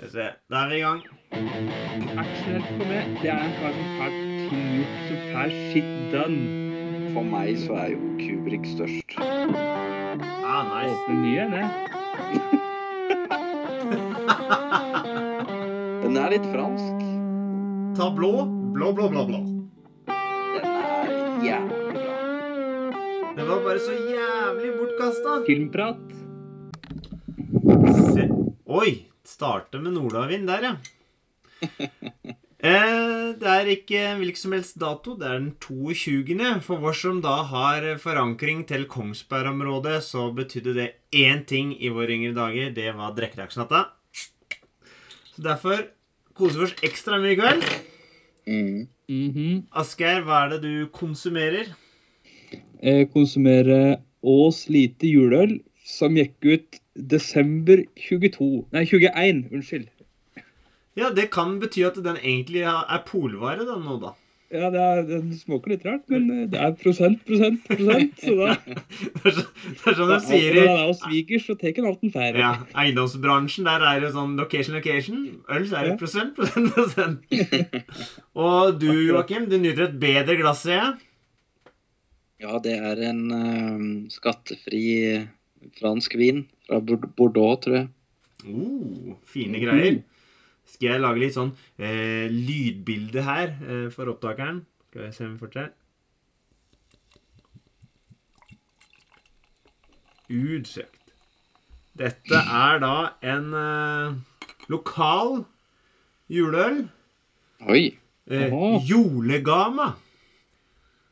Skal vi se. Da er vi i gang. Actionhelt for meg, det er en kar som har ting gjort, som får shit done. For meg så er jo Kubrik størst. Ah, nice. Åpner nye, det. Den er litt fransk. Ta blå. Blå, blå, blå, blå. Den er jævlig bra. Den var bare så jævlig bortkasta. Filmprat. Se. Oi! Starte med nordavind der, ja. Eh, det er ikke hvilken som helst dato. Det er den 22. For vår som da har forankring til Kongsberg-området, så betydde det én ting i våre yngre dager. Det var drikkedagsnatta. Så derfor koser vi oss ekstra mye i kveld. Mm. Asgeir, hva er det du konsumerer? Jeg konsumerer Ås lite juleøl, som gikk ut desember 22. Nei, 21. Unnskyld. Ja, det kan bety at den egentlig er polvare da, nå, da. Ja, det, er, den smaker litt rart, men eh, det er prosent, prosent, prosent. Så da Det er så- det er sånn de sier Når i er svigers, så tar en alt en fær. ja, eiendomsbransjen. Der er det sånn location, location. Øl så er det Ja. prosent, prosent, prosent. Og du, Joakim, du nyter et bedre glass, ser jeg. Ja, det er en uh, skattefri fransk vin fra Bordeaux, tror jeg. Oh, fine greier. Skal jeg lage litt sånn eh, lydbilde her eh, for opptakeren? Skal vi se om vi får til. Utsøkt. Dette er da en eh, lokal juleøl. Oi, Eh. Jolegama.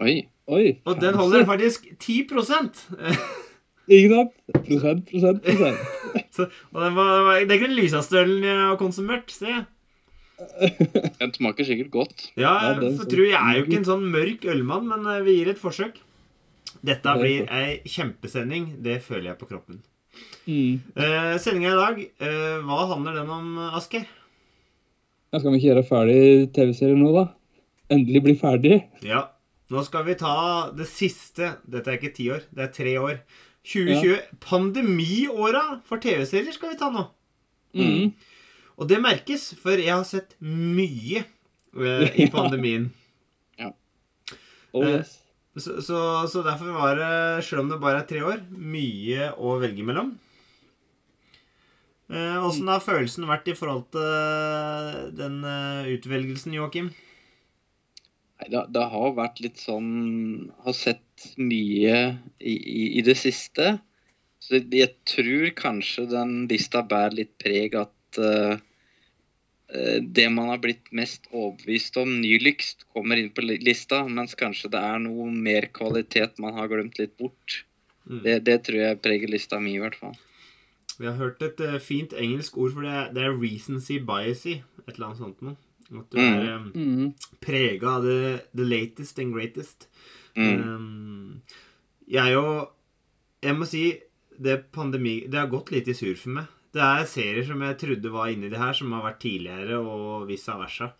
oi. Oi. Og den holder faktisk 10 Ikke sant? Prosent, prosent, prosent. Så, og det, var, var, Det er ikke den lyseste ølen jeg har konsumert. Se. Den smaker sikkert godt. Ja, Ja, for tror jeg er jo ikke en sånn mørk ølmann, men eh, vi gir et forsøk. Dette blir ei kjempesending. Det føler jeg på kroppen. Mm. Uh, Sendinga i dag, uh, hva handler den om, Asker? Ja, skal vi ikke gjøre ferdig TV-serien nå, da? Endelig bli ferdig? Ja. Nå skal vi ta det siste Dette er ikke ti år, det er tre år. 2020. Pandemiåra for TV-serier skal vi ta nå. Mm. Og det merkes, for jeg har sett mye eh, i pandemien. Oh, Eh, yes. Så, så, så derfor var det, selv om det bare er tre år, mye å velge mellom. Eh, Åssen har følelsen vært i forhold til den utvelgelsen, Joakim? Nei, det, det har vært litt sånn Har sett mye i, i, i det siste. Så jeg, jeg tror kanskje den lista bærer litt preg at eh, det man har blitt mest overbevist om nyligst, kommer inn på lista, mens kanskje det er noe mer kvalitet man har glemt litt bort. Mm. Det, det tror jeg preger lista mi, i hvert fall. Vi har hørt et uh, fint engelsk ord for det. Det er recency biasy. Et eller annet sånt noe. At du Mm. er um, Mm. prega av the, the latest and greatest. Mm. Um, jeg jo Jeg må si det pandemi Det har gått litt i sur for meg. Det er serier som jeg trodde var inni det her, som har vært tidligere, og vice versa.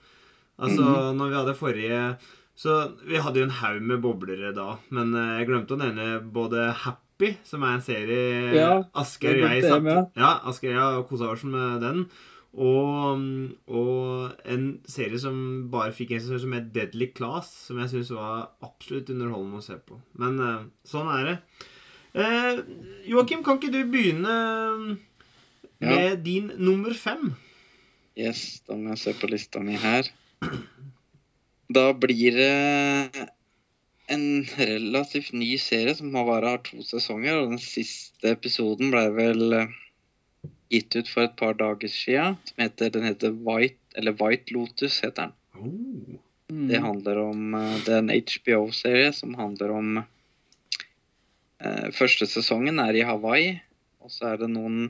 Altså, Mhm. når vi hadde forrige Så vi hadde jo en haug med boblere da, men eh, jeg glemte å nevne både Happy, som er en serie Ja, Asgeir og jeg satt. Ja, Asgeir og jeg kosa oss med den. Og, og en serie som bare fikk en sesong som het Deadly Class, som jeg syns var absolutt underholdende å se på. Men eh, sånn er det. Eh, Joakim, kan ikke du begynne med din nummer fem? Yes, da må jeg se på lista mi her. Da blir det en relativt ny serie som har bare har to sesonger. Og den siste episoden ble vel eh, gitt ut for et par dager siden. Som heter, den heter White, eller White Lotus, heter den. Oh. Mm. Det handler om eh, Det er en HBO-serie som handler om eh, Første sesongen er i Hawaii, og så er det noen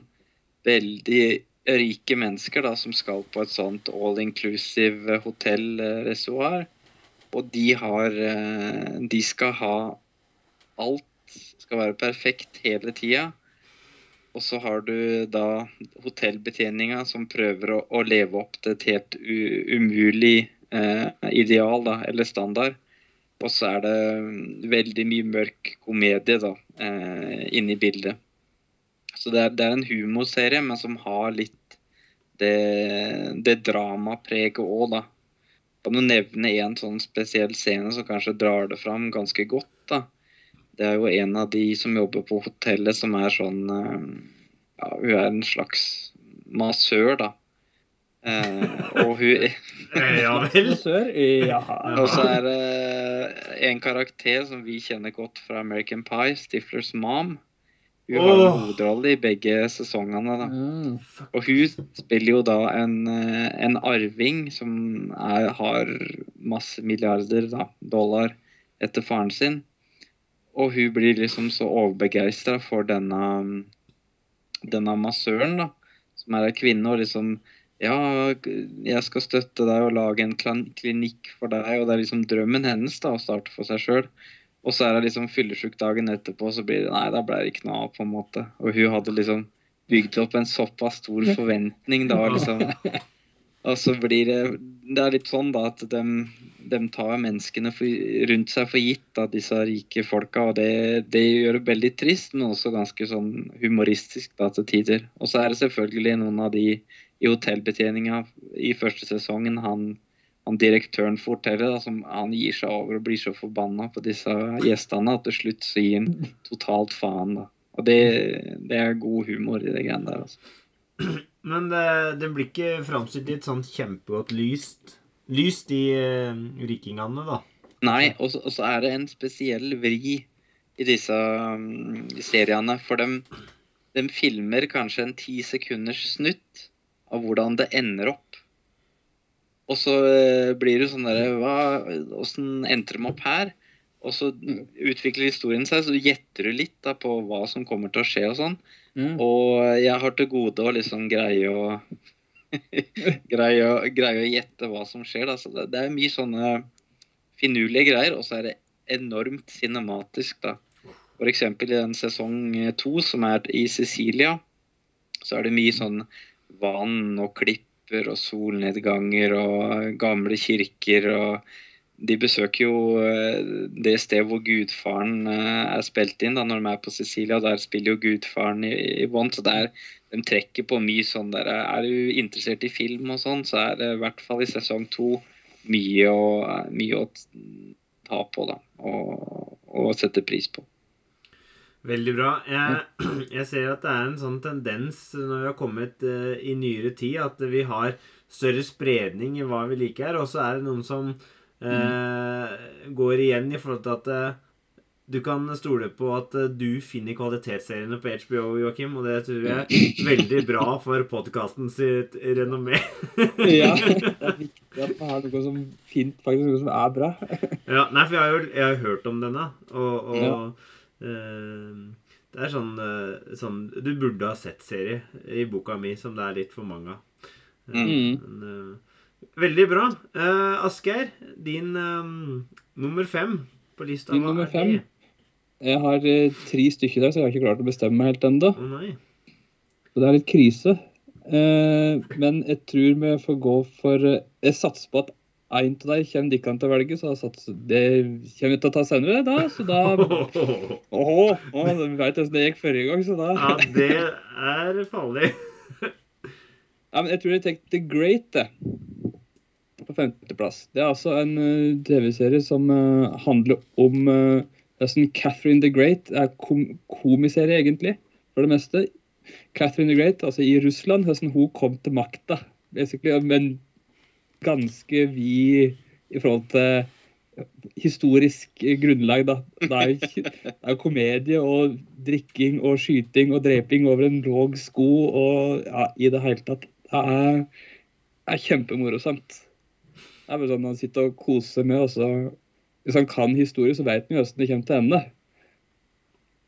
veldig rike mennesker da som skal på et sånt all inclusive hotellreservoar. Og de har eh, De skal ha Alt skal være perfekt hele tida. Og så har du da hotellbetjeninga som prøver å, å leve opp til et helt umulig eh, ideal, da, eller standard. Og så er det veldig mye mørk komedie da, eh, inne i bildet. Så det er, det er en humorserie, men som har litt det, det dramapreget òg, da. Kan du nevne en sånn spesiell scene som kanskje drar det fram ganske godt, da. Det er jo en av de som jobber på hotellet, som er sånn eh, Ja, hun er en slags massør, da. Eh, og hun Ja vel. Og så er det en karakter som vi kjenner godt fra American Pie, Stiflers mom. Hun har en hovedrolle i begge sesongene. da. Mm. Og hun spiller jo da en, eh, en arving som er, har masse milliarder da, dollar etter faren sin. Og hun blir liksom så overbegeistra for denne, denne massøren, da, som er ei kvinne, og liksom Ja, jeg skal støtte deg og lage en klinikk for deg, og det er liksom drømmen hennes da, å starte for seg sjøl. Og så er hun liksom fyllesyk dagen etterpå, så blir det Nei, da ble det ikke noe av, på en måte. Og hun hadde liksom bygd opp en såpass stor forventning da, liksom. Og så blir det Det er litt sånn da at de, tar menneskene for, rundt seg for gitt, da, disse rike folka. Og det, det gjør det veldig trist, men også ganske sånn humoristisk da til tider. Og så er det selvfølgelig noen av de i hotellbetjeninga i første sesongen, han, han direktøren for hotellet, da, som han gir seg over og blir så forbanna på disse gjestene at til slutt så gir han totalt faen. da. Og det, det er god humor i det greiene der. altså. Men det, det blir ikke framstilt i et sånn kjempegodt lyst Lyst i uh, rikingene, da. Nei, og så er det en spesiell vri i disse um, seriene. For de, de filmer kanskje en ti sekunders snutt av hvordan det ender opp. Og så eh, blir det sånn derre Åssen endte de opp her? Og så utvikler historien seg, så gjetter du litt da på hva som kommer til å skje og sånn. Mm. Og jeg har til gode å liksom greie å greie, greie å gjette hva som skjer. Da. Så det, det er mye sånne finurlige greier, og så er det enormt cinematisk. da. Eksempel i den sesong to, som er i Sicilia, så er det mye sånn vann og klipper og solnedganger og gamle kirker og de besøker jo eh, det stedet hvor gudfaren eh, er spilt inn da, når de er på Sicilia. Der spiller jo gudfaren i, i bånn. Så det er, de trekker på mye sånn der Er du interessert i film og sånn, så er det i hvert fall i sesong to mye å, mye å ta på, da. Og, og sette pris på. Veldig bra. Jeg, jeg ser at det er en sånn tendens når vi har kommet eh, i nyere tid, at vi har større spredning i hva vi liker. Og så er det noen som eh, går igjen i forhold til at eh, du kan stole på at eh, du finner kvalitetsseriene på HBO, Joakim, og det tror jeg er veldig bra for podkasten sitt renommé. ja. Det er viktig at man har noe som fint, faktisk noe som er bra. Ja, nei, for jeg har jo jeg har hørt om denne, og, og Ja. uh, Det er sånn, sånn Du burde ha sett serie i boka mi, som det er litt for mange av. Mm. men, eh, veldig bra. Uh, Asgeir, din um, nummer fem på lista. Din nummer er fem? Jeg har uh, tre stykker der, så jeg har ikke klart å bestemme meg helt ennå. Oh. Så det er litt krise. Uh, men jeg tror vi får gå for uh, Jeg satser på at en av dem kommer de kan til å velge, så satser, det kommer vi til å ta senere, da. Så da Åhå! Vi veit hvordan det gikk forrige gang, så da Ja, det er farlig. Ja, men jeg tror jeg tenkte The Great, det. På femteplass. Det er altså en uh, TV-serie som uh, handler om uh, sånn Catherine the Great Det er kom komiserie, egentlig, for det meste. Catherine the Great, altså i Russland, hvordan hun kom til makta. Men ganske vid i forhold til historisk grunnlag, da. Det er jo det er jo komedie og drikking og skyting og dreping over en låg sko og ja, i det hele tatt. Det er, det er kjempemorosomt. Det er bare sånn han sitter og koser med, og så Hvis han kan historie, så vet han jo hvordan det kommer til å ende.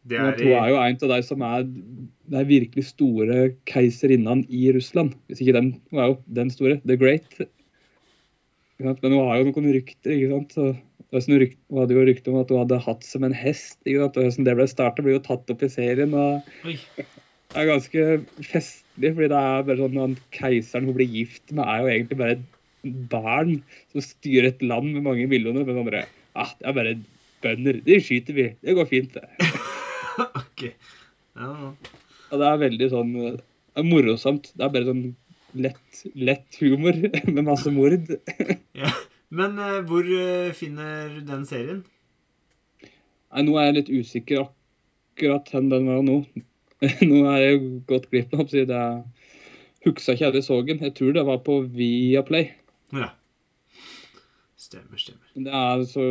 Det er hun er jo en av de som er de virkelig store keiserinnene i Russland. Hvis ikke den, hun er jo den store. The Great. Men hun har jo noen rykter, ikke sant. Så, det var sånn hun hadde jo rykte om at hun hadde hatt som en hest. ikke sant? Og hvordan det ble startet, blir jo tatt opp i serien. og Det er ganske festlig, fordi det er bare sånn at keiseren hun blir gift med, er jo egentlig bare barn som styrer et land med mange millioner. Men andre, ah, det er bare bønder. De skyter vi. Det går fint, det. Ok. Ja, Og det er veldig sånn det er morosomt. Det er bare sånn lett, lett humor med masse mord. Ja. Men uh, hvor eh, finner du den serien? Nei, nå er jeg litt usikker akkurat hvor den var nå. Nå er jeg gått glipp av det. Huska ikke jeg så den. Jeg tror det var på Viaplay. Ja. Stemmer, stemmer. Det er så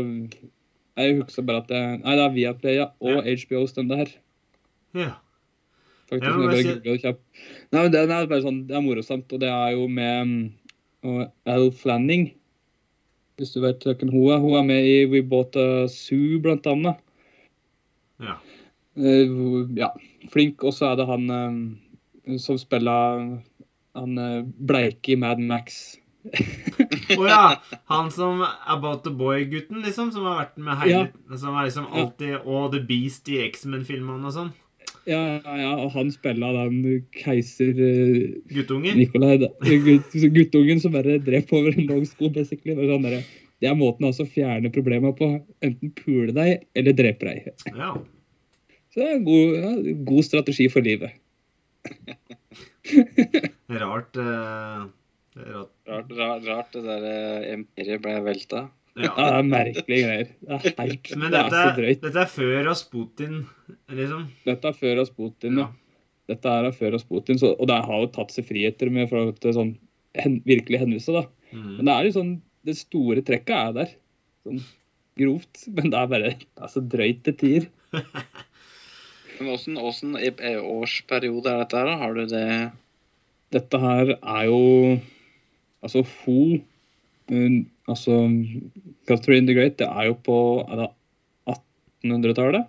Jeg husker bare at det Nei, det er Viaplay ja, og HBO Stemmer her Ja. Faktisk, Ja, jeg bare det. Nei, men Den er bare sånn, det er morosamt, og det er jo med mm, og Elle Flanning. Hvis du vet hvem hun er. Hun er med i We Bought a Zoo, blant annet. Ja. Uh, ja, flink. Og så er det han eh, som spiller han uh, bleike i Mad Max. Å ja! Han som About the Boy-gutten, liksom? Som har vært med hele Som er liksom Ja. alltid Og The Beast i X-Men-filmene og sånn. Ja, ja, ja, og han spiller den keiser Guttungen? Guttunge. Nikolai, da. Gutt, guttungen som bare drev over en lang sko, basically. Det er, sånn der, det er måten altså å fjerne problemer på. Enten pule deg eller drepe deg. Ja. Så det er en god, ja, god strategi for livet. Rart eh, rart. Rart, rart, rart det der empiriet ble velta. Ja, Ja. det er merkelige greier. Det er helt Men det er dette, så drøyt. dette er før Rasputin, liksom. Dette er før Rasputin, ja. Ja. Dette er før Rasputin, så, og det har jo tatt seg friheter med forhold til sånn hen, virkelig hendelser, da. Mm. Men det er jo sånn, det store trekket er der. Sånn grovt. Men det er bare det er så drøyt til tider. Men åssen i årsperiode er dette her, da? Har du det Dette her er jo Altså, hun hun- Altså, Catherine the Great, det er jo på er 1800-tallet?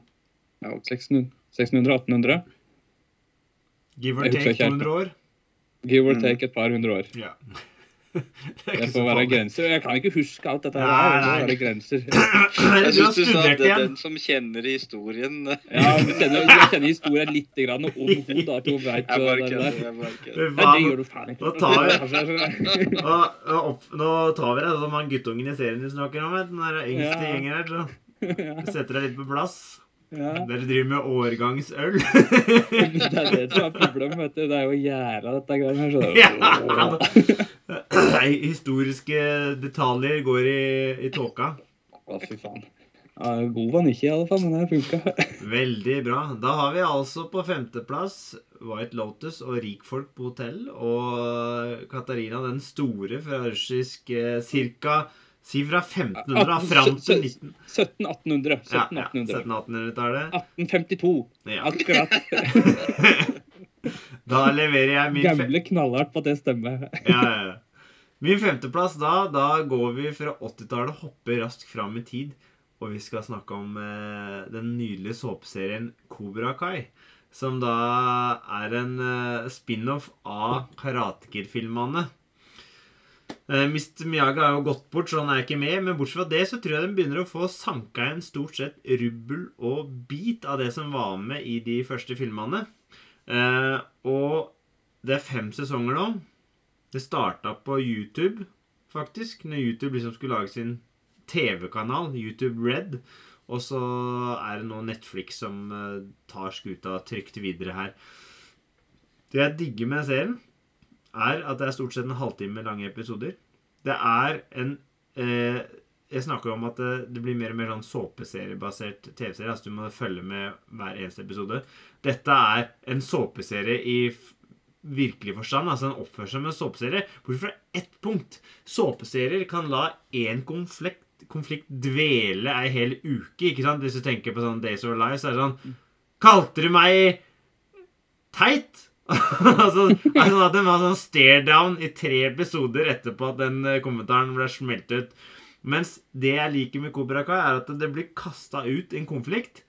ja, ok. 1600-1800? Give or take ikke 200 år. Give or Mm. take et par hundre år. Ja. Det får være grenser. Jeg kan ikke huske alt dette her. Nei, nei. være grenser. Jeg syns du sa at den som kjenner historien Ja, du kjenner, du kjenner historien litt grann om hun, da. Jeg bare det der. jeg bare kødder. Nei, det gjør du ferdig. Nå tar vi, Nå, nå opp, nå tar vi det som han guttungen i serien du snakker om. Den der yngste Ja. gjengen her. Så setter deg litt på plass. ja. Dere driver med årgangsøl. Det er det som er problemet, vet du. Det er jo jævla dette greiene her. Så. Ja. Historiske detaljer går i, i tåka. Å, fy faen. Ja, god var den ikke, i alle fall, men det funka. Veldig bra. Da har vi altså på femteplass White Lotus og Rikfolk på hotell. Og Katarina den store fra russisk eh, cirka Si fra 1500 da, fram til 19... 1700-1800. Ja, ja, 1700-1800. 1700-1800-tallet. 1852. Ja. Akkurat. Da leverer jeg min Gamle knallhardt på at det stemmer. ja, ja, ja. Min femteplass da, da går vi fra 80-tallet, hopper raskt fram i tid, og vi skal snakke om eh, den nydelige såpeserien Kobra Kai. Som da er en eh, spin-off av Karate Kid-filmene. Eh, Mr. Miyagi har jo gått bort, så han er ikke med. Men bortsett fra det så tror jeg den begynner å få sanka inn stort sett rubbel og bit av det som var med i de første filmene. Eh, og det er fem sesonger nå. Det starta på YouTube, faktisk. Når YouTube liksom skulle lage sin TV-kanal, YouTube Red. Og så er det nå Netflix som eh, tar skuta trygt videre her. Det jeg digger med serien, er at det er stort sett en halvtime lange episoder. Det er en eh, Jeg snakker om at det, blir mer og mer sånn såpeseriebasert TV-serie. Altså du må følge med hver eneste episode. Dette er en såpeserie i virkelig forstand. Altså en oppfører seg med en såpeserie. Bortsett fra ett punkt. Såpeserier kan la én konflikt, konflikt dvele ei hel uke. ikke sant? Hvis du tenker på sånn Days of Lives, så er det sånn Kalte du meg teit? altså, sånn at Den var sånn stare down i tre episoder etterpå at den eh, kommentaren ble smeltet ut. Mens det jeg liker med Kobra Kai, er at det blir kasta ut en konflikt.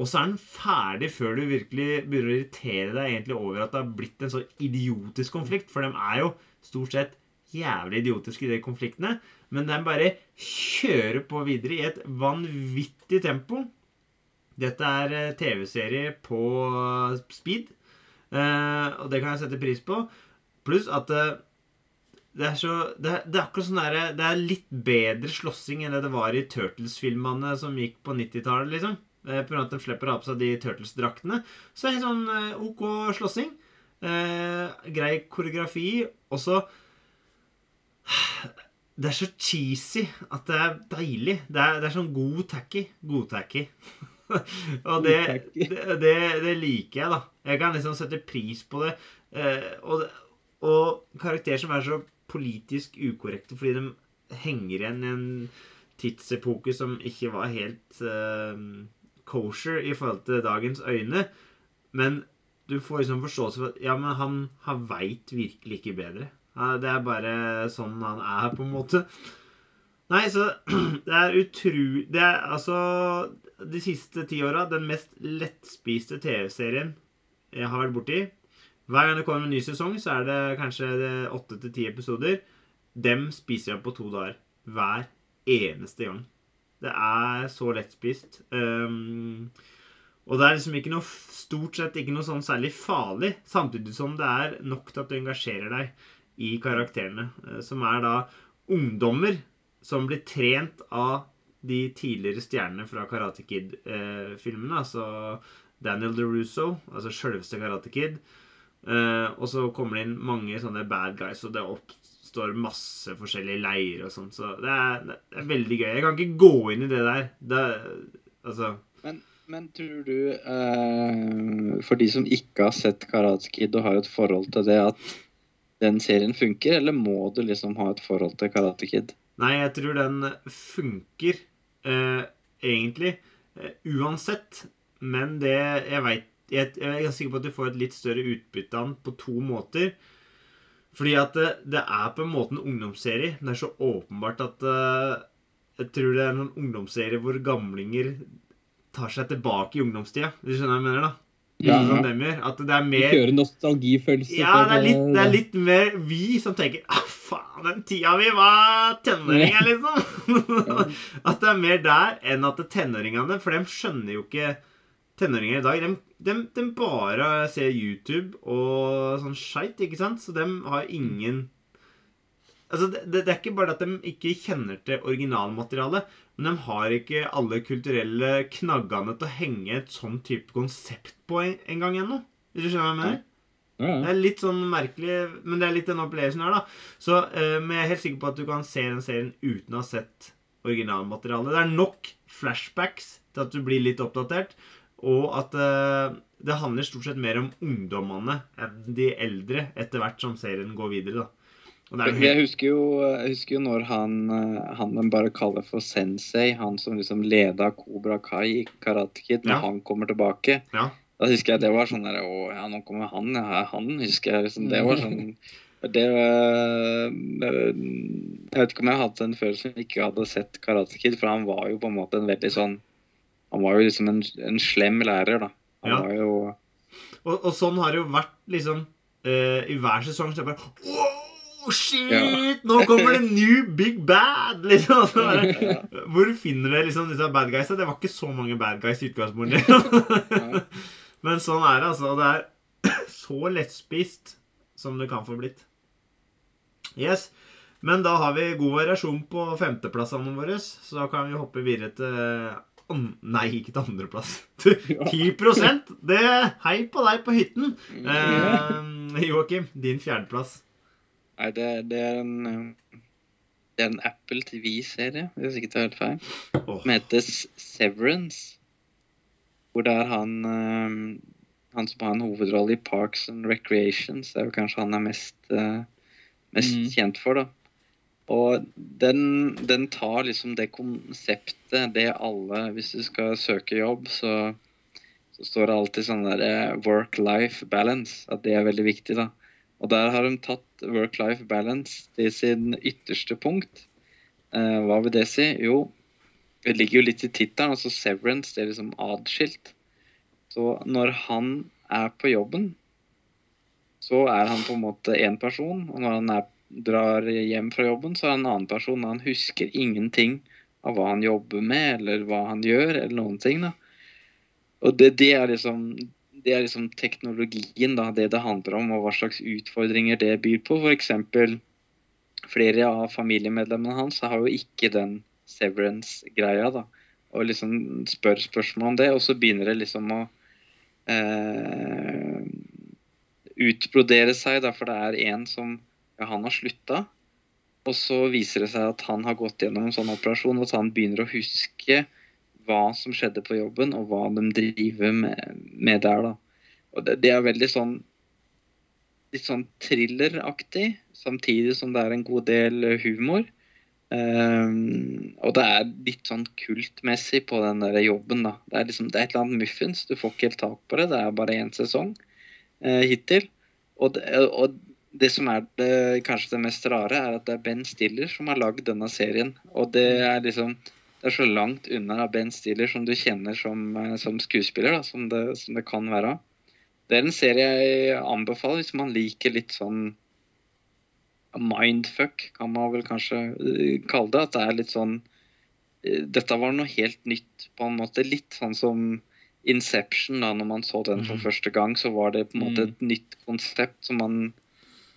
Og så er den ferdig før du virkelig begynner å irritere deg egentlig over at det har blitt en så idiotisk konflikt. For de er jo stort sett jævlig idiotiske, de konfliktene. Men de bare kjører på videre i et vanvittig tempo. Dette er eh, TV-serie på eh, speed. Eh, og det kan jeg sette pris på. Pluss at det er så det er, det er akkurat sånn der, Det er litt bedre slåssing enn det det var i Turtles-filmene som gikk på 90-tallet, liksom. Eh, grunn at de slipper å ha på seg de Turtles-draktene. Så er det sånn eh, OK slåssing. Eh, grei koreografi. Og så Det er så cheesy at det er deilig. Det er, det er sånn god tacky. God tacky. og det, det, det, det liker jeg, da. Jeg kan liksom sette pris på det. Eh, og, og karakterer som er så politisk ukorrekte fordi de henger igjen i en tidsepoke som ikke var helt uh, kosher i forhold til dagens øyne. Men du får liksom forståelse for at ja, men han, han veit virkelig ikke bedre. Det er bare sånn han er, på en måte. Nei, så det er utru... Det er altså de siste ti åra den mest lettspiste TV-serien jeg har vært borti. Hver gang det kommer en ny sesong, så er det kanskje åtte til ti episoder. Dem spiser jeg på to dager. Hver eneste gang. Det er så lettspist. Um, og det er liksom ikke noe stort sett ikke noe sånn særlig farlig, samtidig som det er nok til at du engasjerer deg i karakterene. eh, Som er da ungdommer som blir trent av de tidligere stjernene fra Karate Kid-filmene. altså Daniel DeRusso, altså sjølveste Karate Kid. Eh, og så kommer det inn mange sånne bad guys, og det oppstår masse forskjellige leirer og sånn. Så det er, det er veldig gøy. Jeg kan ikke gå inn i det der. Det, altså Men, men tror du, eh, for de som ikke har sett Karate Kid og har et forhold til det, at den serien funker, eller må du liksom ha et forhold til Karate Kid? Nei, jeg tror den funker eh, egentlig eh, uansett. Men det jeg veit jeg, jeg er ganske sikker på at du får et litt større utbytte av den på to måter. Fordi at det, det er på en måte en ungdomsserie. Det er så åpenbart at uh, Jeg tror det er en ungdomsserie hvor gamlinger tar seg tilbake i ungdomstida. Du skjønner hva jeg mener, da? Ja, ja. som gjør. At det er mer Kjøre nostalgifølelse. ja, det er, litt, det er eh, litt mer vi som tenker ah, faen, den tida vi var tenåringer, liksom. at det er mer der enn at tenåringene For de skjønner jo ikke Tenåringer i dag, de, de, de bare ser YouTube og sånn skeit, ikke sant? Så de har ingen Altså, det, det det er ikke bare at de ikke kjenner til originalmaterialet, men de har ikke alle kulturelle knaggene til å henge et sånn type konsept på en, en gang ennå. Hvis du skjønner hva jeg mener? Det er litt sånn merkelig, men det er litt den opplevelsen her, da. Så, eh, men jeg er helt sikker på at du kan se den serien uten å ha sett originalmaterialet. Det er nok flashbacks til at du blir litt oppdatert, og at eh, det handler stort sett mer om ungdommene enn de eldre etter hvert som serien går videre, da. Er jo Jeg husker jo, jeg husker jo når han, eh, han de bare kaller for sensei, han som liksom leda Kobra Kai i Karate Kid, når Ja. han kommer tilbake. Ja. Da husker jeg det var sånn der Å ja, nå kommer han. Ja, han husker jeg liksom. Det var sånn det var, Jeg vet ikke om jeg hadde en før som ikke hadde sett Karate Kid, for han var jo på en måte en veldig sånn Han var jo liksom en, en slem lærer, da. Han Ja. var jo og, og sånn har det jo vært liksom uh, I hver sesong så det bare Wow, shit! Ja. Nå kommer det new big bad! Liksom. Bare, Hvor finner dere liksom disse bad guysa? Det var ikke så mange bad guys i utgangspunktet. Men sånn er det, altså. Det er så lettspist som det kan få blitt. Yes. Men da har vi god variasjon på femteplassene våre, så da kan vi hoppe videre til Nei, ikke til andreplass. Til 10 Det Hei på deg på hytten! Eh, Joakim, din fjerdeplass. Nei, det, det er en eh, Det er en Apple TV-serie, hvis jeg ikke tar helt feil. Åh, Som heter Severance. Hvor det er han eh, Han som har en hovedrolle i Parks and Recreations. Det er jo kanskje han er mest, eh, mest Mm. kjent for, da. Og den, den tar liksom det konseptet, det alle Hvis du skal søke jobb, så, så står det alltid sånn der eh, work-life balance. At det er veldig viktig, da. Og der har de tatt work-life balance til sin ytterste punkt. Eh, hva vil det si? Jo, det ligger jo litt i tittelen. Altså severance, det er liksom adskilt. Så når han er på jobben, så er han på en måte én person. Og når han er, drar hjem fra jobben, så er en annen person. Han husker ingenting av hva han jobber med, eller hva han gjør, eller noen ting. da. Og det, det er liksom det er liksom teknologien, da, det det handler om, og hva slags utfordringer det byr på. F.eks. flere av familiemedlemmene hans har jo ikke den severance-greia. da, Og liksom spør spørsmål om det, og så begynner det liksom å eh, utbrodere seg, da, for det er en som han har slutta. Og så viser det seg at han har gått gjennom en sånn operasjon, og at han begynner å huske hva som skjedde på jobben, og hva de driver med, med der. da. Og det, det er veldig sånn litt sånn thrilleraktig, samtidig som det er en god del humor. Um, og det er litt sånn kultmessig på den der jobben, da. Det er, liksom, det er et eller annet muffins. Du får ikke helt tak på det. Det er bare én sesong uh, hittil. Og det, og det, som er det, kanskje det mest rare, er at det er Ben Stiller som har lagd denne serien. Og det er liksom Det er så langt unna Ben Stiller som du kjenner som, eh, som skuespiller, da, som det, som det kan være. Det er en serie jeg anbefaler hvis man liker litt sånn mindfuck, kan man vel kanskje eh, kalle det. At det er litt sånn eh, Dette var noe helt nytt, på en måte. Litt sånn som Inception, da når man så den for Mhm. første gang, så var det på en måte et nytt konsept som man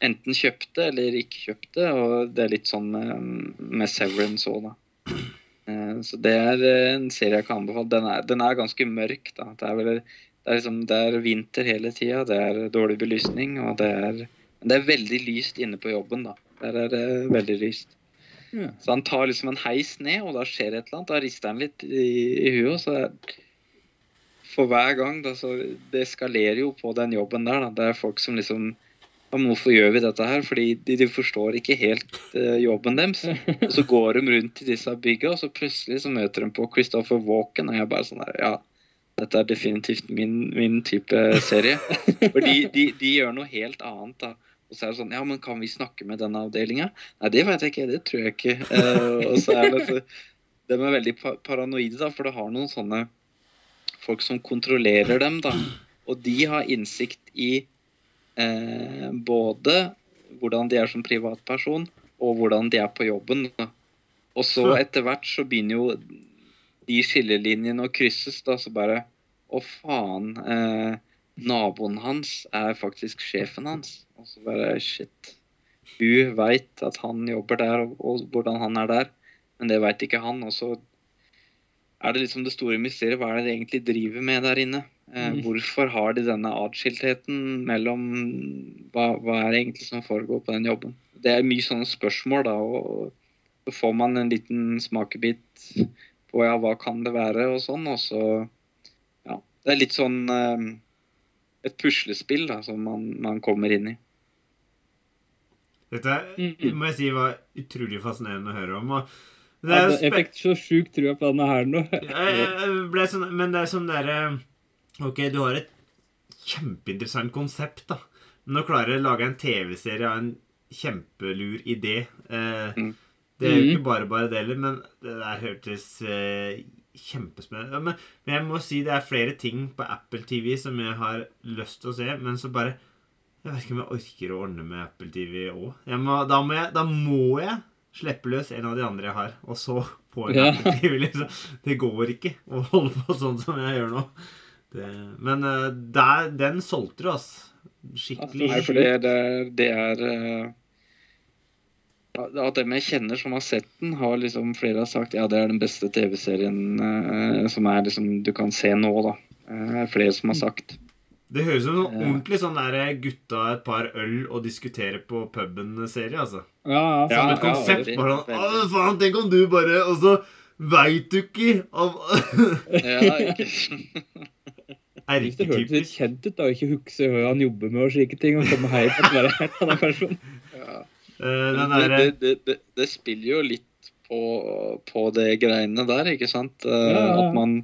enten kjøpte eller ikke kjøpte. Og det er litt sånn med, med Severance òg, da. Eh, Så det er eh, en serie jeg kan anbefale. Den er, den er ganske mørk. da. Det er, vel, det er, liksom, det er vinter hele tida, det er dårlig belysning, og det er det er veldig lyst inne på jobben, da. Der er det veldig lyst. Ja. Så han tar liksom en heis ned, og da skjer et eller annet. Da rister han litt i, i huet, så er For hver gang, da, så Det eskalerer jo på den jobben der, da. Det er folk som liksom men hvorfor gjør vi dette her? Fordi de, de forstår ikke helt uh, jobben deres. Og så går de rundt i disse bygga, og så plutselig så møter de på Christopher Walken, og jeg bare sånn her, Ja, dette er definitivt min, min type serie. For de, de, de gjør noe helt annet, da. Og så er det sånn Ja, men kan vi snakke med denne avdelinga? Nei, det vet jeg ikke. Det tror jeg ikke. Uh, og så er det så De er veldig paranoide, da, for det har noen sånne folk som kontrollerer dem, da. Og de har innsikt i eh, både hvordan de er som privatperson, og hvordan de er på jobben. Og så etter hvert så begynner jo de skillelinjene å krysses, da, så bare Å, faen. Eh, naboen hans er faktisk sjefen hans. Og så bare Shit. Hun veit at han jobber der, og, og hvordan han er der, men det veit ikke han. Og så er det liksom det store mysteriet. Hva er det de egentlig driver med der inne? Eh, Mm. Hvorfor har de denne atskiltheten mellom hva, hva er det egentlig som foregår på den jobben? Det er mye sånne spørsmål, da, og så får man en liten smakebit på ja, hva kan det være, og sånn, og så Ja. Det er litt sånn eh, et puslespill da, som man, man kommer inn i. Dette Mm. må jeg si var utrolig fascinerende å høre om. Og det er jo spe- Jeg fikk så sjukt trua på denne her nå. Jeg- jeg ble sånn, men det er sånn derre Ok, du har et kjempeinteressant konsept, da. Men å klare å lage en TV-serie av en kjempelur idé eh, Mm. Det er jo ikke bare bare det heller, men det der hørtes eh, kjempespennende men, men jeg må si det er flere ting på Apple TV som jeg har lyst til å se, men så bare Jeg vet ikke om jeg orker å ordne med Apple TV òg. Da, da må jeg slippe løs en av de andre jeg har, og så på en Ja. Apple TV. liksom. Det går ikke å holde på sånn som jeg gjør nå. Det, men eh, der, den solgte du, altså. Skikkelig. Nei, for det, det er, det eh, Av dem jeg kjenner som har sett den, har liksom flere har sagt ja, det er den beste TV-serien eh, som er liksom du kan se nå, da. Flere som har sagt. Det høres ut som en ordentlig sånn der gutta et par øl og diskutere på puben-serie, altså. Ja, ja, Som et konsept. Ja, bare sånn. Å, faen, tenk om du bare Og så veit du ikke av Ja, ikke Hvis det hørtes litt kjent ut da, ikke huske hva han jobber med og slike ting, og komme hei til å være en annen person. ja. Eh, Den det, det, det, det, det spiller jo litt på, på det greiene der, ikke sant? Eh, Ja. At man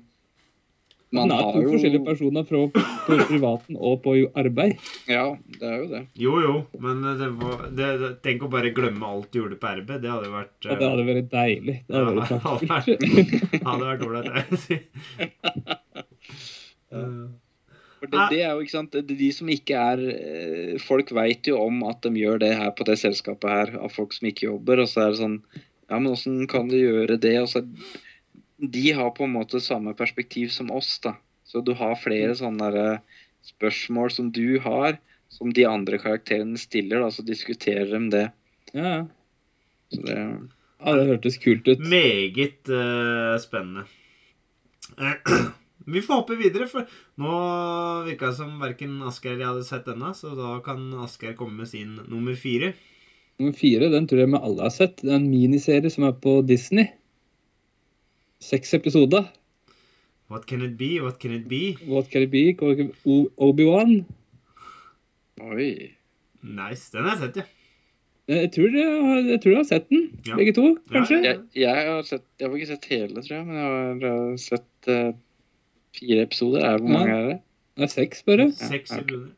man Han er har to jo forskjellige personer fra på privaten og på arbeid. Ja, det er jo det. Jo, jo, men det var det, det, Tenk å bare glemme alt du gjorde på arbeid. Det hadde vært ja, det hadde vært deilig. Det hadde vært Ja, praktfullt. hadde vært ålreit, jeg vil si. Eh, For det, det er jo ikke sant, det er de som ikke er eh, Folk veit jo om at de gjør det her på det selskapet her, av folk som ikke jobber. Og så er det sånn Ja, men åssen kan du gjøre det? Og så De har på en måte samme perspektiv som oss, da. Så du har flere sånne der, eh, spørsmål som du har, som de andre karakterene stiller, da, så diskuterer de det. Ja, ja. Så det ja, det hørtes kult ut. Meget uh, spennende. Eh, Vi får hoppe videre, for nå virka det som verken Asgeir eller jeg hadde sett denne, så da kan Asgeir komme med sin nummer fire. Nummer fire den tror jeg vi alle har sett. Det er en miniserie som er på Disney. Seks episoder. What can it be? What can it be? What can it be? Obi-Wan. Oi. Nice. Den har jeg sett, ja. Jeg tror jeg, har- jeg tror jeg har sett den, Ja. begge to, kanskje. Ja, Jeg, jeg har sett Jeg har ikke sett hele, tror jeg, men jeg har uh, sett uh, fire episoder. Er det Hvor Ja. mange er det? Det er seks, bare. Seks episoder.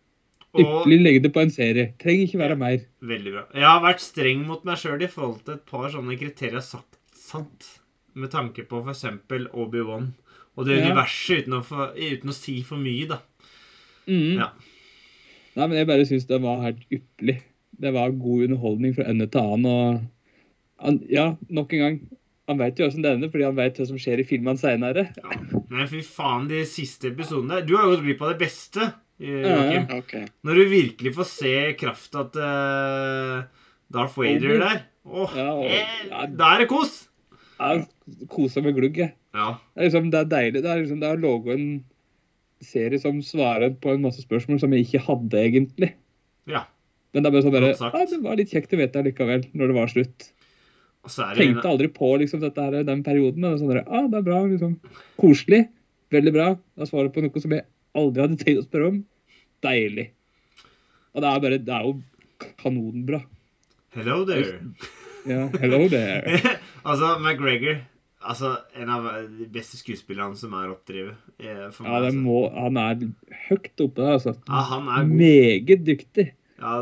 Ypperlig Ypperlig det på en serie. Trenger ikke være mer. veldig bra. Jeg har vært streng mot meg sjøl i forhold til et par sånne kriterier jeg har sagt sant. Med tanke på f.eks. Obi-Wan og det Ja. universet, uten å, få, uten å si for mye, da. Mm. Ja. Nei, men jeg bare syns det var helt ypperlig. Det var god underholdning fra ende til annen. Og han, ja, nok en gang. Han veit jo åssen det ender, fordi han veit hva som skjer i filmene seinere. Ja. Men fy faen, de siste episodene der Du har gått glipp av det beste, Joachim. Mm, okay. Når du virkelig får se krafta til uh, Darth Vader der. Åh, Ja, og- eh, ja. Da er det kos! Jeg kosa med glugg, jeg. Ja. Det er, liksom, det er deilig. Det er liksom, det har ligget en serie som svarer på en masse spørsmål som jeg ikke hadde, egentlig. ja. Men det er bare sånn sagt. ja, det var litt kjekt å vite likevel, når det var slutt. Og så er det Tenkte aldri på liksom, dette her, den perioden, men sånn ah, det er bra, liksom. Koselig. Veldig bra. Da svarer på noe som jeg aldri hadde tenkt å spørre om. Deilig. Og det er bare, det er jo kanonbra. Hello there. Ja, hello there. altså, McGregor Altså, en av de beste skuespillerne som er oppdrevet. eh, Ja, meg, altså. må, han er høyt oppe der, altså. Ja, han er god. Meget dyktig. Ja,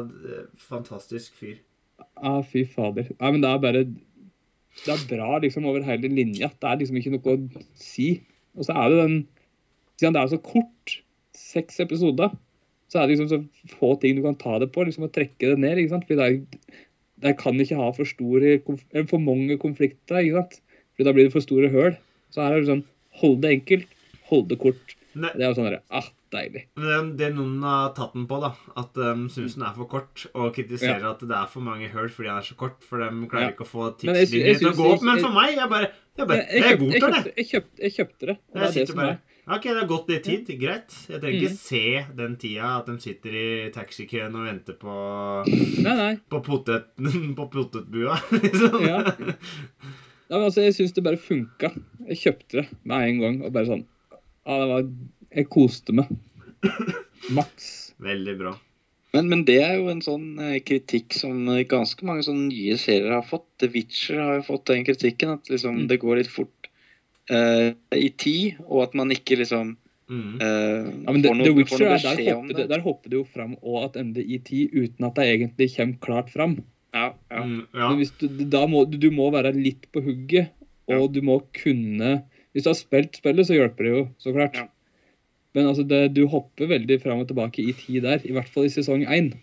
fantastisk fyr. Ja, fy fader. Nei, men det er bare Det er bra liksom over hele linja. Det er liksom ikke noe å si. Og så er det den Siden det er så kort, seks episoder, så er det liksom så få ting du kan ta det på. liksom Å trekke det ned. ikke sant? Fordi det er, det kan ikke ha for store for mange konflikter. ikke sant? Fordi da blir det for store høl. Så her er det sånn Hold det enkelt, hold det kort. Det er jo sånn der, ah, deilig. Men det, det noen har tatt den på, da, at um, syns den er for kort, og kritiserer at det er for mange hull fordi den er så kort, for de klarer Ja. ikke å få tidslinjer til å gå opp. Men for meg, jeg bare Jeg, bare, Jeg, jeg, jeg, godtar det. jeg, kjøpte, det. og Det er det som bare er Ok, det har gått litt tid. Greit. Jeg trenger Mm. ikke se den tida at de sitter i taxikøen og venter på Nei, nei. På, potet, på potetbua. liksom. Ja. Ja, men altså, jeg syns det bare funka. Jeg kjøpte det med en gang. og bare sånn, ja, det var, Jeg koste meg. Maks. Veldig bra. Men, men det er jo en sånn eh, kritikk som eh, ganske mange sånne nye serier har fått. The Witcher har jo fått den kritikken, at liksom Mm. det går litt fort uh, i tid, og at man ikke liksom Mm. eh, Ja, men The, får noe, The får Witcher, noe er- der, beskjed om hopper det. det, der hopper det jo fram og attende i tid uten at det egentlig kommer klart fram. Ja, ja. Mm, ja. Hvis du, da må, du, du må være litt på hugget, og du må kunne Hvis du har spilt spillet, så hjelper det jo, så klart. Ja. Men altså, det, du hopper veldig fram og tilbake i tid der, i hvert fall i sesong én.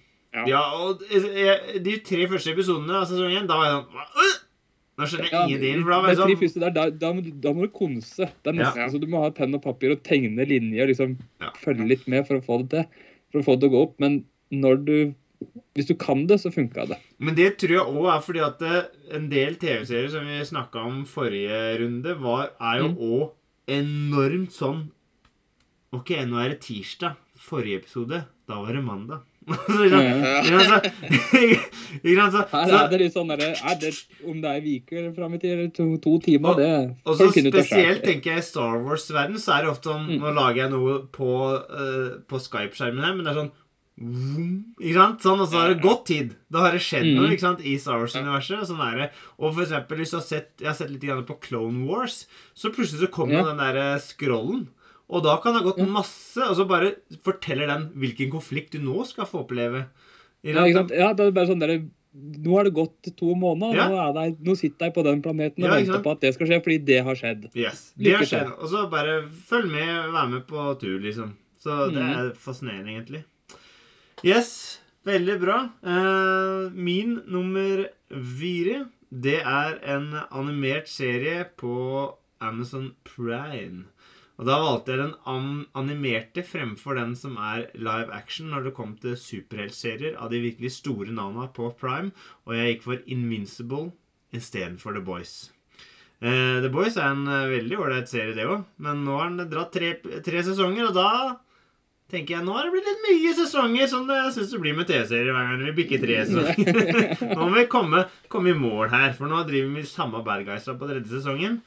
ja, og de tre første episodene av sesong én, da var jeg sånn? Øh! Nå skjønner jeg Ja, ingenting. For da var de jeg tre sånn første der, da, da, må du, da må du konse. Det er nesten Ja. så Du må ha penn og papir og tegne linjer og liksom Ja. følge litt med for å få det til. For å få det til å gå opp. Men når du Hvis du kan det, så funka det. Men det tror jeg òg er fordi at det, en del TV-serier som vi snakka om forrige runde, var, er jo Mm. enormt sånn Ok, nå er det tirsdag. Forrige episode, da var det mandag. Så, er det litt sånn der, er det, Om det er eller fram i tid, eller to, to timer, Og- det Og så spesielt tenker jeg i Star Wars-verden, så er det ofte sånn Mm. Nå lager jeg noe på, uh, på Skype-skjermen her, men det er sånn Ikke sant? Sånn, og så har det gått tid. Da har det skjedd Mm. noe ikke sant, i Star Wars-universet. og Sånn er det. Og for eksempel, hvis du har sett Jeg har sett litt på Clone Wars, så plutselig så kommer Ja. den der scrollen. Og da kan det ha gått masse, og så bare forteller den hvilken konflikt du nå skal få oppleve. Ja, ikke sant? ja, det er bare sånn der, Nå har det gått to måneder, og Ja. nå, er det, nå sitter jeg på den planeten og Ja, venter på at det skal skje, fordi det har skjedd. Yes, det har skjedd. Og så bare følg med, vær med på tur, liksom. Så det Mhm. er fascinerende, egentlig. Yes, veldig bra. Eh, min nummer fire, det er en animert serie på Amazon Prime. Og da valgte jeg den an animerte fremfor den som er live action når det kom til superheltserier av de virkelig store navnene på Prime, og jeg gikk for Invincible istedenfor The Boys. Eh, The Boys er en eh, veldig ålreit serie, det òg. Men nå har den dratt tre, tre sesonger, og da tenker jeg nå har det blitt litt mye sesonger, som det syns det blir med TV-serier hver gang vi bikker tre sesonger. nå må vi komme, komme i mål her, for nå driver vi samme bad guys på tredje sesongen.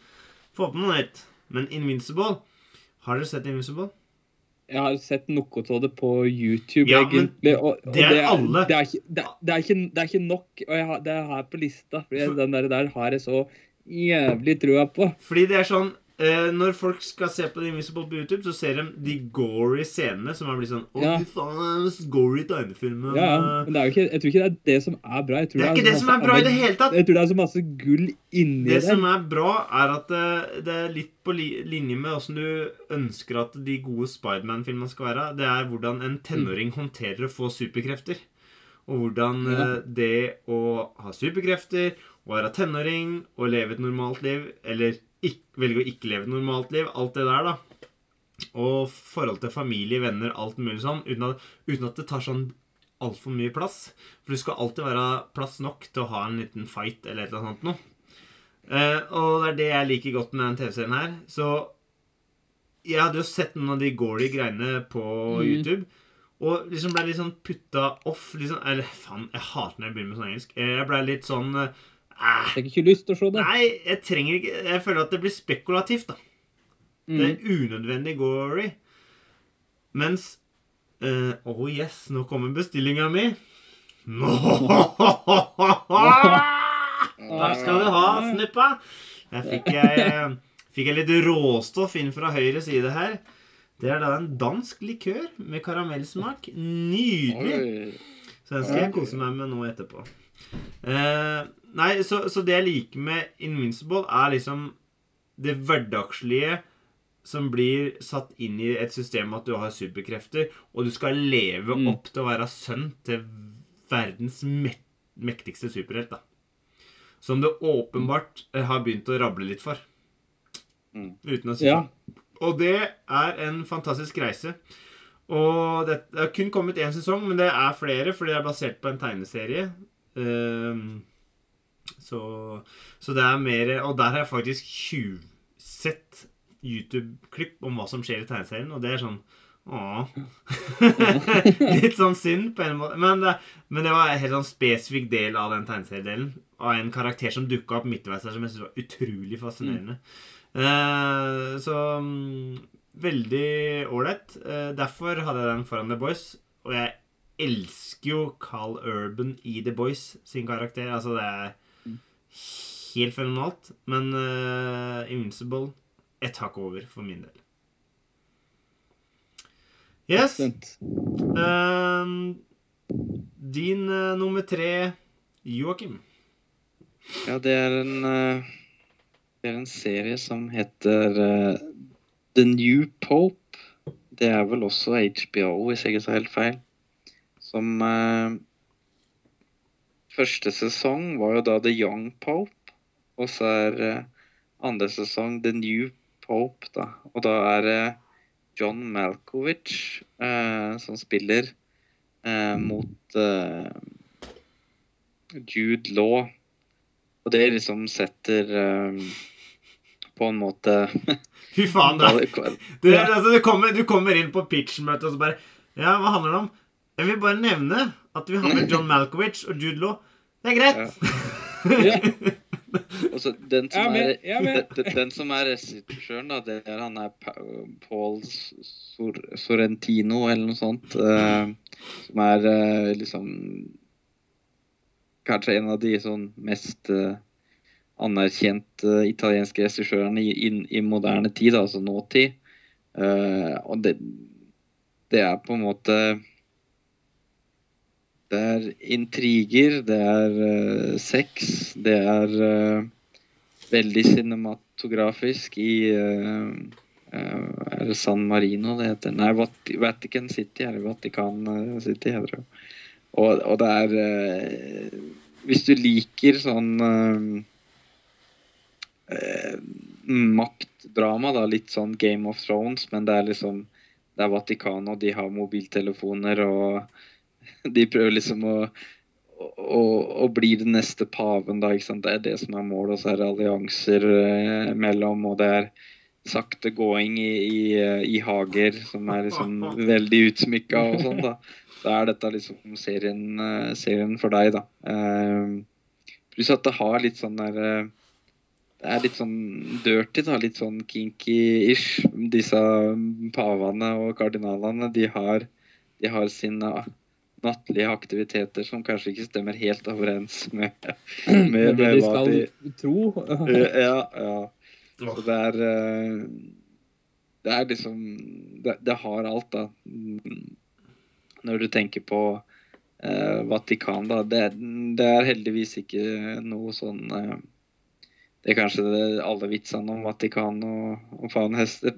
Få på noe nytt. Men Invincible Har dere sett Invisible? Jeg har sett noe av det på YouTube, Ja, egentlig. Og, og det er alle. Det er, ikke, det, er- er ikke, det er ikke nok. Og har, det er her på lista. For den der, der har jeg så jævlig trua på. Fordi det er sånn eh, Når folk skal se på The Invisible på YouTube, så ser de de gory scenene som er blitt sånn Å, Ja. fy faen, det er gory tegnefilm. Ja, ja. Men det er jo ikke, jeg tror ikke det er det som er bra. Jeg tror Det er ikke det så som er bra i det hele tatt. Jeg tror det er så masse gull inni Det det. som er bra, er at det, det er litt på li linje med åssen du ønsker at de gode Spiderman-filmene skal være. Det er hvordan en tenåring håndterer å få superkrefter. Og hvordan Ja. eh, det å ha superkrefter, å være tenåring, å leve et normalt liv, eller ikk- velge å ikke leve et normalt liv, alt det der, da. Og forhold til familie, venner, alt mulig sånn, uten at, uten at det tar sånn altfor mye plass. For det skal alltid være plass nok til å ha en liten fight eller et eller annet noe. Uh, og det er det jeg liker godt med den TV-serien her. Så jeg hadde jo sett noen av de gory greiene på Mm. YouTube. Og liksom ble litt sånn putta off. Liksom, eller faen, jeg hater når jeg begynner med sånn engelsk. Eh, Jeg ble litt sånn eh, Jeg fikk ikke lyst til å se det. Nei, jeg trenger ikke Jeg føler at det blir spekulativt, da. Det Mm. er unødvendig gory. Mens uh, Oh yes, nå kommer bestillinga mi. Nå Takk skal du ha, Snuppa. Der fikk jeg, fikk jeg litt råstoff inn fra høyre side her. Det er da en dansk likør med karamellsmak. Nydelig. Så den skal jeg kose meg med nå etterpå. Eh, nei, så, så det jeg liker med Invincible, er liksom det hverdagslige som blir satt inn i et system at du har superkrefter, og du skal leve Mm. opp til å være sønn til verdens me- mektigste superhelt, da. Som du åpenbart eh, har begynt å rable litt for. Mm. Uten å si Ja. Og det er en fantastisk reise. Og det, det har kun kommet én sesong, men det er flere, fordi det er basert på en tegneserie. Ehm, så, så det er mer Og der har jeg faktisk tjuvsett YouTube-klipp om hva som skjer i tegneserien, og det er sånn Åh. Litt sånn synd på en måte. Men det, men det var en helt sånn spesifikk del av den tegneseriedelen. Av en karakter som dukka opp midtveis her, som jeg syntes var utrolig fascinerende. Eh, så mm, veldig ålreit. Eh, derfor hadde jeg den foran The Boys. Og jeg elsker jo Carl Urban i The Boys sin karakter. Altså, det er helt fenomenalt. Men uh, Invincible et hakk over for min del. Yes. Ehm, din uh, nummer tre, Joakim. Ja, det er en eh, Det er en serie som heter The New Pope. Det er vel også HBO, hvis jeg ikke tar helt feil. Som Første sesong var jo da The Young Pope, og så er eh, andre sesong The New Pope, da. Og da er det John Malkovich eh, som spiller eh, mot eh, Jude Law. Og det liksom setter eh, på en måte Fy faen, da. Du, altså, du, kommer, du kommer inn på pitch-møte og så bare Ja, hva handler det om? Jeg vil bare nevne at vi har med John Malkovich og Jude Law. Det er greit. Ja. Altså, den, som ja, er ja, men. er den, den som er regissøren, da, det er han er Paul Sor Sorrentino eller noe sånt. Uh, som er uh, liksom Kanskje en av de sånn mest uh, anerkjente italienske regissørene i, i, i moderne tid, altså nåtid. Eh, og det, det er på en måte Det er intriger, det er uh, sex, det er uh, veldig cinematografisk i uh, Er det San Marino det heter? Nei, Vat Vatican City er det. Vatikan eh, City heter det. Og, og det er Hvis du liker sånn maktdrama, da, litt sånn Game of Thrones, men det er liksom Det er Vatikanet, og de har mobiltelefoner, og de prøver liksom å, å, å bli den neste paven, da. Det er det som er målet. Og så er det allianser eh, mellom, og det er sakte gåing i, i, eh, i hager som er liksom veldig utsmykka og sånn, da. Da er dette liksom serien, eh, serien for deg, da. Eh, pluss at det har litt sånn der eh, Det er litt sånn dirty, da. Litt sånn kinky-ish. Disse pavene og kardinalene, de har, de har sine nattlige aktiviteter som kanskje ikke stemmer helt overens med, med, Med det de skal de tro. Ja, ja. Så det er eh, Det er liksom Det, det har alt, da. Når du tenker på eh, Vatikan, da. Det, det er heldigvis ikke noe sånn eh, Det er kanskje det alle vitsene om Vatikan og, og faenhester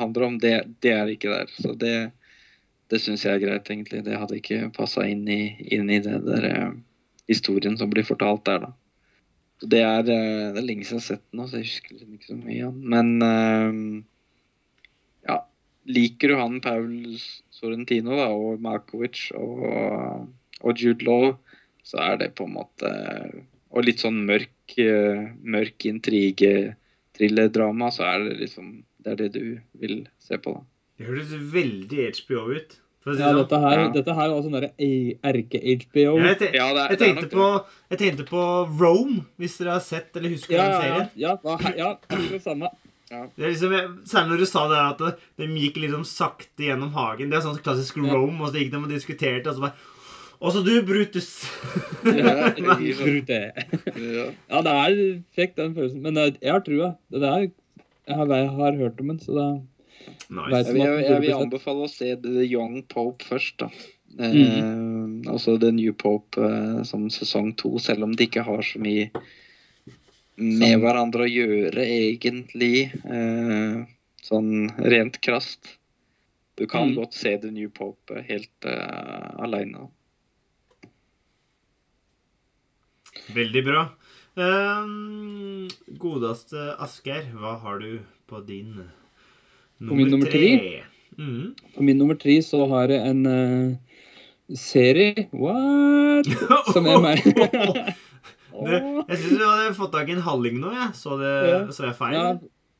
handler om. Det, det er ikke der. Så det, det syns jeg er greit, egentlig. Det hadde ikke passa inn, inn i det der eh, historien som blir fortalt der, da. Så Det er, eh, det er lenge siden jeg har sett den, så jeg husker liksom ikke så mye av den. Men eh, ja, liker du han Paul Sorrentino da, og Markovic og, og Jude Law, så er det på en måte Og litt sånn mørk, eh, mørk intrige, thrillerdrama, så er det liksom Det er det du vil se på, da. Det høres veldig HBO ut. For å si Ja, det dette sånn. her, Ja. dette her var sånn derre erke-HBO. Jeg, te Ja, jeg, tenkte på, jeg tenkte på Rome, hvis dere har sett eller husker Ja, den ja, ja. serien. ja, ja, det samme. Det er liksom, særlig når du sa det at det- de gikk liksom sakte gjennom hagen. Det er sånn klassisk Ja. Rome, og så gikk de og diskuterte, og så bare Og så du, Brutus. Ja, jeg sånn- Brute. ja. Ja, det er fikk den følelsen. Men jeg har trua. Det der, jeg har, jeg har hørt om den, så det Nice. Jeg vil, jeg, jeg vil anbefale å se The Young Pope først, da. Eh, altså The New Pope eh, som sesong to, selv om de ikke har så mye med hverandre å gjøre, egentlig. Eh, sånn rent krast. Du kan Mm. godt se The New Pope helt uh, aleine. Veldig bra. Um, godeste Asgeir, hva har du på din På min nummer tre? mm. På min nummer tre så har jeg en uh, serie What? Som er meg. Det, jeg syns du hadde fått tak i en halling nå, jeg. Så, det, Ja. så jeg feil? Ja,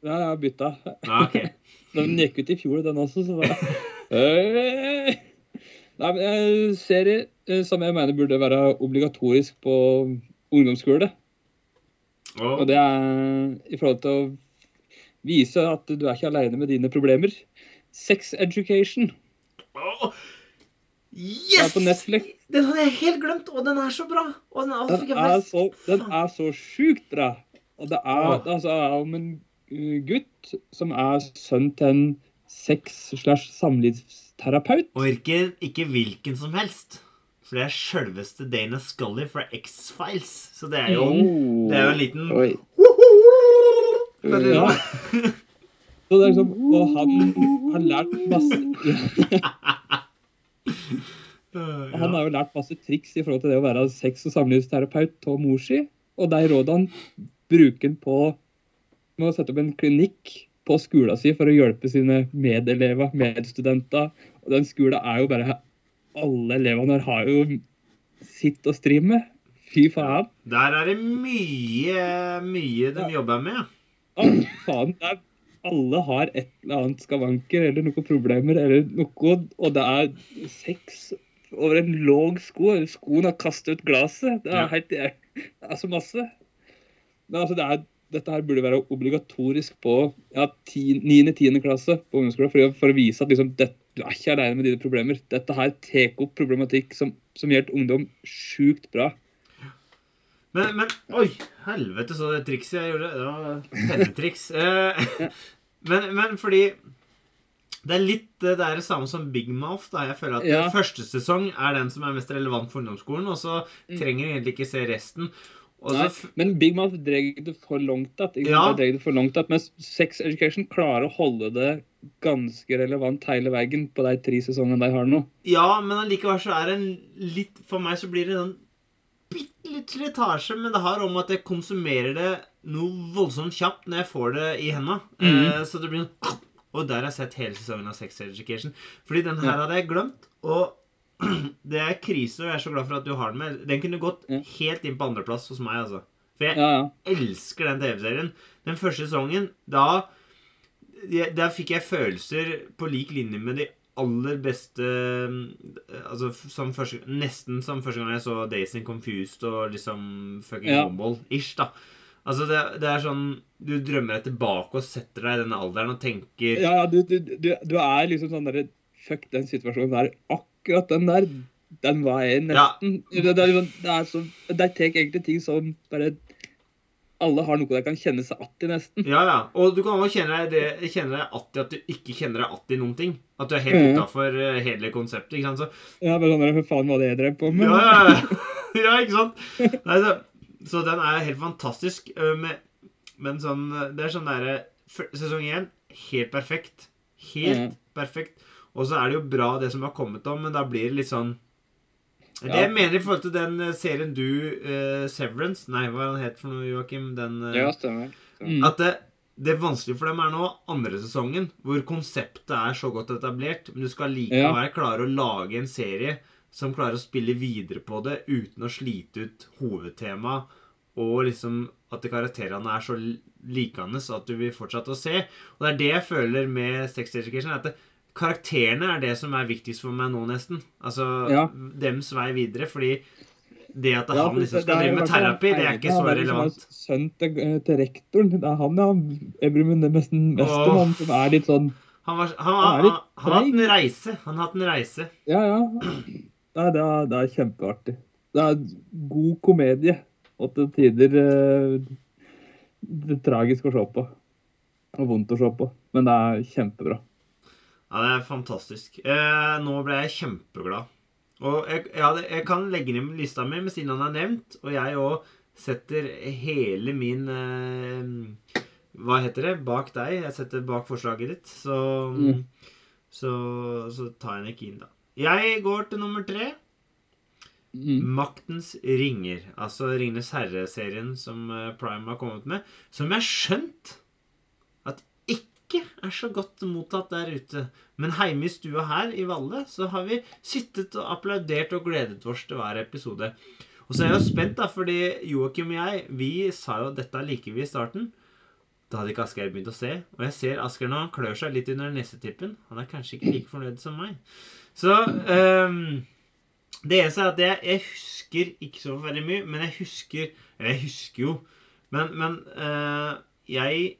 ja, jeg har bytta. Ja, ok. Den gikk ut i fjor, den også, så da! Nei, men en Serie eh, som jeg mener burde være obligatorisk på ungdomsskole. Oh. Og det er i forhold til å vise at du er ikke aleine med dine problemer. Sex Education. Det yes! er på Den hadde jeg helt glemt, og den er så bra. Og den, å, Den er så, den er så sjukt bra. Og det er, det altså, er om en uh, gutt som er sønn til en sex- slash samlivsterapeut. Og ikke, ikke hvilken som helst. For det er sjølveste Dana Scully fra X-Files. Så det er jo, Oh. det er jo en liten Oi. For å si det Ja. sånn. Så det er liksom, og han har lært masse Han har jo lært masse triks i forhold til det å være sex- og samlivsterapeut mor si. Og de rådene bruker han på med å sette opp en klinikk på skolen sin for å hjelpe sine medelever, medstudenter. Og den skolen er jo bare Alle elevene her har jo sitt å stri med. Fy faen. Der er det mye, mye de Ja. jobber med. Å, faen. Det er, alle har et eller annet skavanker eller noen problemer eller noe, og det er sex over en låg sko. Skoen har kastet ut glasset. Det er helt Det er så masse. Men altså, det er, dette her burde være obligatorisk på ja, 9.-10. klasse på ungdomsskolen for, for å vise at liksom, det, du er ikke alene med dine problemer. Dette her tar opp problematikk som, som gjelder ungdom sjukt bra. Men, men Oi! Helvete, så det trikset jeg gjorde. Det var pennetriks. Eh, men, men fordi det er litt det er det samme som Big Mouth. da. Jeg føler at Ja. Første sesong er den som er mest relevant for ungdomsskolen, og så Mm. trenger du egentlig ikke se resten. Nei, men Big Mouth dreg det for langt at, ikke Ja. For langt at, Mens Sex Education klarer å holde det ganske relevant hele veien på de tre sesongene de har nå. Ja, men allikevel så er det en litt For meg så blir det en bitte litt slitasje, men det har om at jeg konsumerer det noe voldsomt kjapt når jeg får det i henda. Mm. Eh, så det blir sånn Og der har jeg sett hele sesongen av Sex Education. Fordi den her hadde jeg glemt. Og Det er krise, og jeg er så glad for at du har den med. Den kunne gått helt inn på andreplass hos meg, altså. For jeg Ja, ja. elsker den TV-serien. Den første sesongen, da Der fikk jeg følelser på lik linje med de aller beste eh, Altså som første, nesten som første gang jeg så Days in Confused og liksom fucking Ja. Gumball-ish, da. Altså, det, det er sånn Du drømmer deg tilbake og setter deg i denne alderen og tenker ja, ja du, du, du, du er liksom sånn derre Fuck den situasjonen der. Akkurat den der, den var jeg nesten. Det, det, er det er så De tar egentlig ting som bare Alle har noe de kan kjenne seg att i, nesten. Ja, ja. Og du kan også kjenne deg, det, kjenne deg att i at du ikke kjenner deg att i noen ting. At du er helt mm. utafor hele konseptet. ikke sant? Så Ja, bare sånn For faen hva det jeg drev på med. Ja, ja, ja. ja ikke sant? Nei, så, så den er helt fantastisk. Med, men sånn Det er sånn derre Sesong én helt perfekt. Helt mm. perfekt. Og så er det jo bra, det som har kommet om, men da blir det litt sånn Det Ja. jeg mener i forhold til den øh, serien du uh, Severance Nei, hva er den het for noe, Joakim? Den uh, Ja, stemmer. stemmer. At det, det vanskelige for dem er nå andre sesongen, hvor konseptet er så godt etablert, men du skal likevel klare å lage en serie som klarer å spille videre på det uten å slite ut hovedtemaet, og liksom at karakterene er så likende så at du vil fortsette å se. Og det er det jeg føler med Sex Education. at det, Karakterene er det som er viktigst for meg nå, nesten. Altså Ja. dems vei videre. Fordi det at det Ja, han liksom det- skal det er drive med terapi, det er ikke så er liksom relevant. Sønnen til, eh, til rektoren. Det er han, ja. Ebrumen nesten mest Åh. han som er litt sånn Han, var, han, Han han, er han, har hatt en reise. Han har hatt en reise. Ja, ja. Nei, det, er, det er kjempeartig. Det er god komedie. Og til tider eh, det er tragisk å se på. Og vondt å se på. Men det er kjempebra. Ja, det er fantastisk. Eh, nå ble jeg kjempeglad. Og jeg, ja, jeg kan legge ned lista mi, men siden han er nevnt, og jeg òg setter hele min eh, Hva heter det? Bak deg. Jeg setter bak forslaget ditt. Så, Mm. så, så tar jeg den ikke inn, da. Jeg går til nummer tre. Mm. Maktens ringer. Altså Ringenes herre-serien som eh, Prime har kommet med. Som jeg har skjønt ikke er så godt mottatt der ute. Men heime i stua her i Valle så har vi sittet og applaudert og gledet oss til hver episode. Og så er jeg jo spent, da, fordi Joakim og jeg vi sa jo dette liker vi i starten. Da hadde ikke Asgeir begynt å se. Og jeg ser Asgeir nå, han klør seg litt under nesetippen. Han er kanskje ikke like fornøyd som meg. Så um, det eneste er at jeg, jeg husker ikke så veldig mye, men jeg husker jeg husker jo, men, men uh, jeg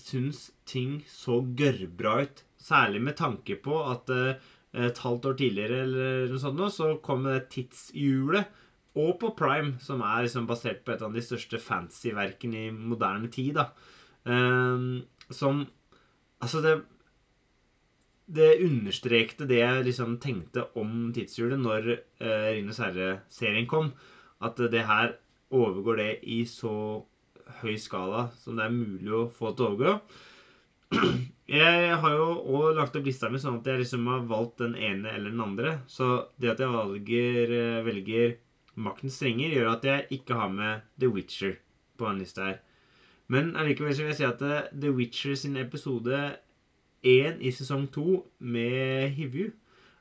syns ting så gørrbra ut. Særlig med tanke på at eh, et halvt år tidligere eller noe sånt nå, så kom det tidshjulet. Og på Prime, som er liksom basert på et av de største fancy-verkene i moderne tid. da. Um, som Altså, det det understrekte det jeg liksom tenkte om tidshjulet når uh, Ringenes herre-serien kom. At det her overgår det i så høy skala som det er mulig å få til å overgå. Jeg har jo også lagt opp lista mi sånn at jeg liksom har valgt den ene eller den andre. Så det at jeg velger, eh, velger Maktens strenger, gjør at jeg ikke har med The Witcher på den lista her. Men allikevel vil jeg si at eh, The Witcher sin episode én i sesong to med Hivju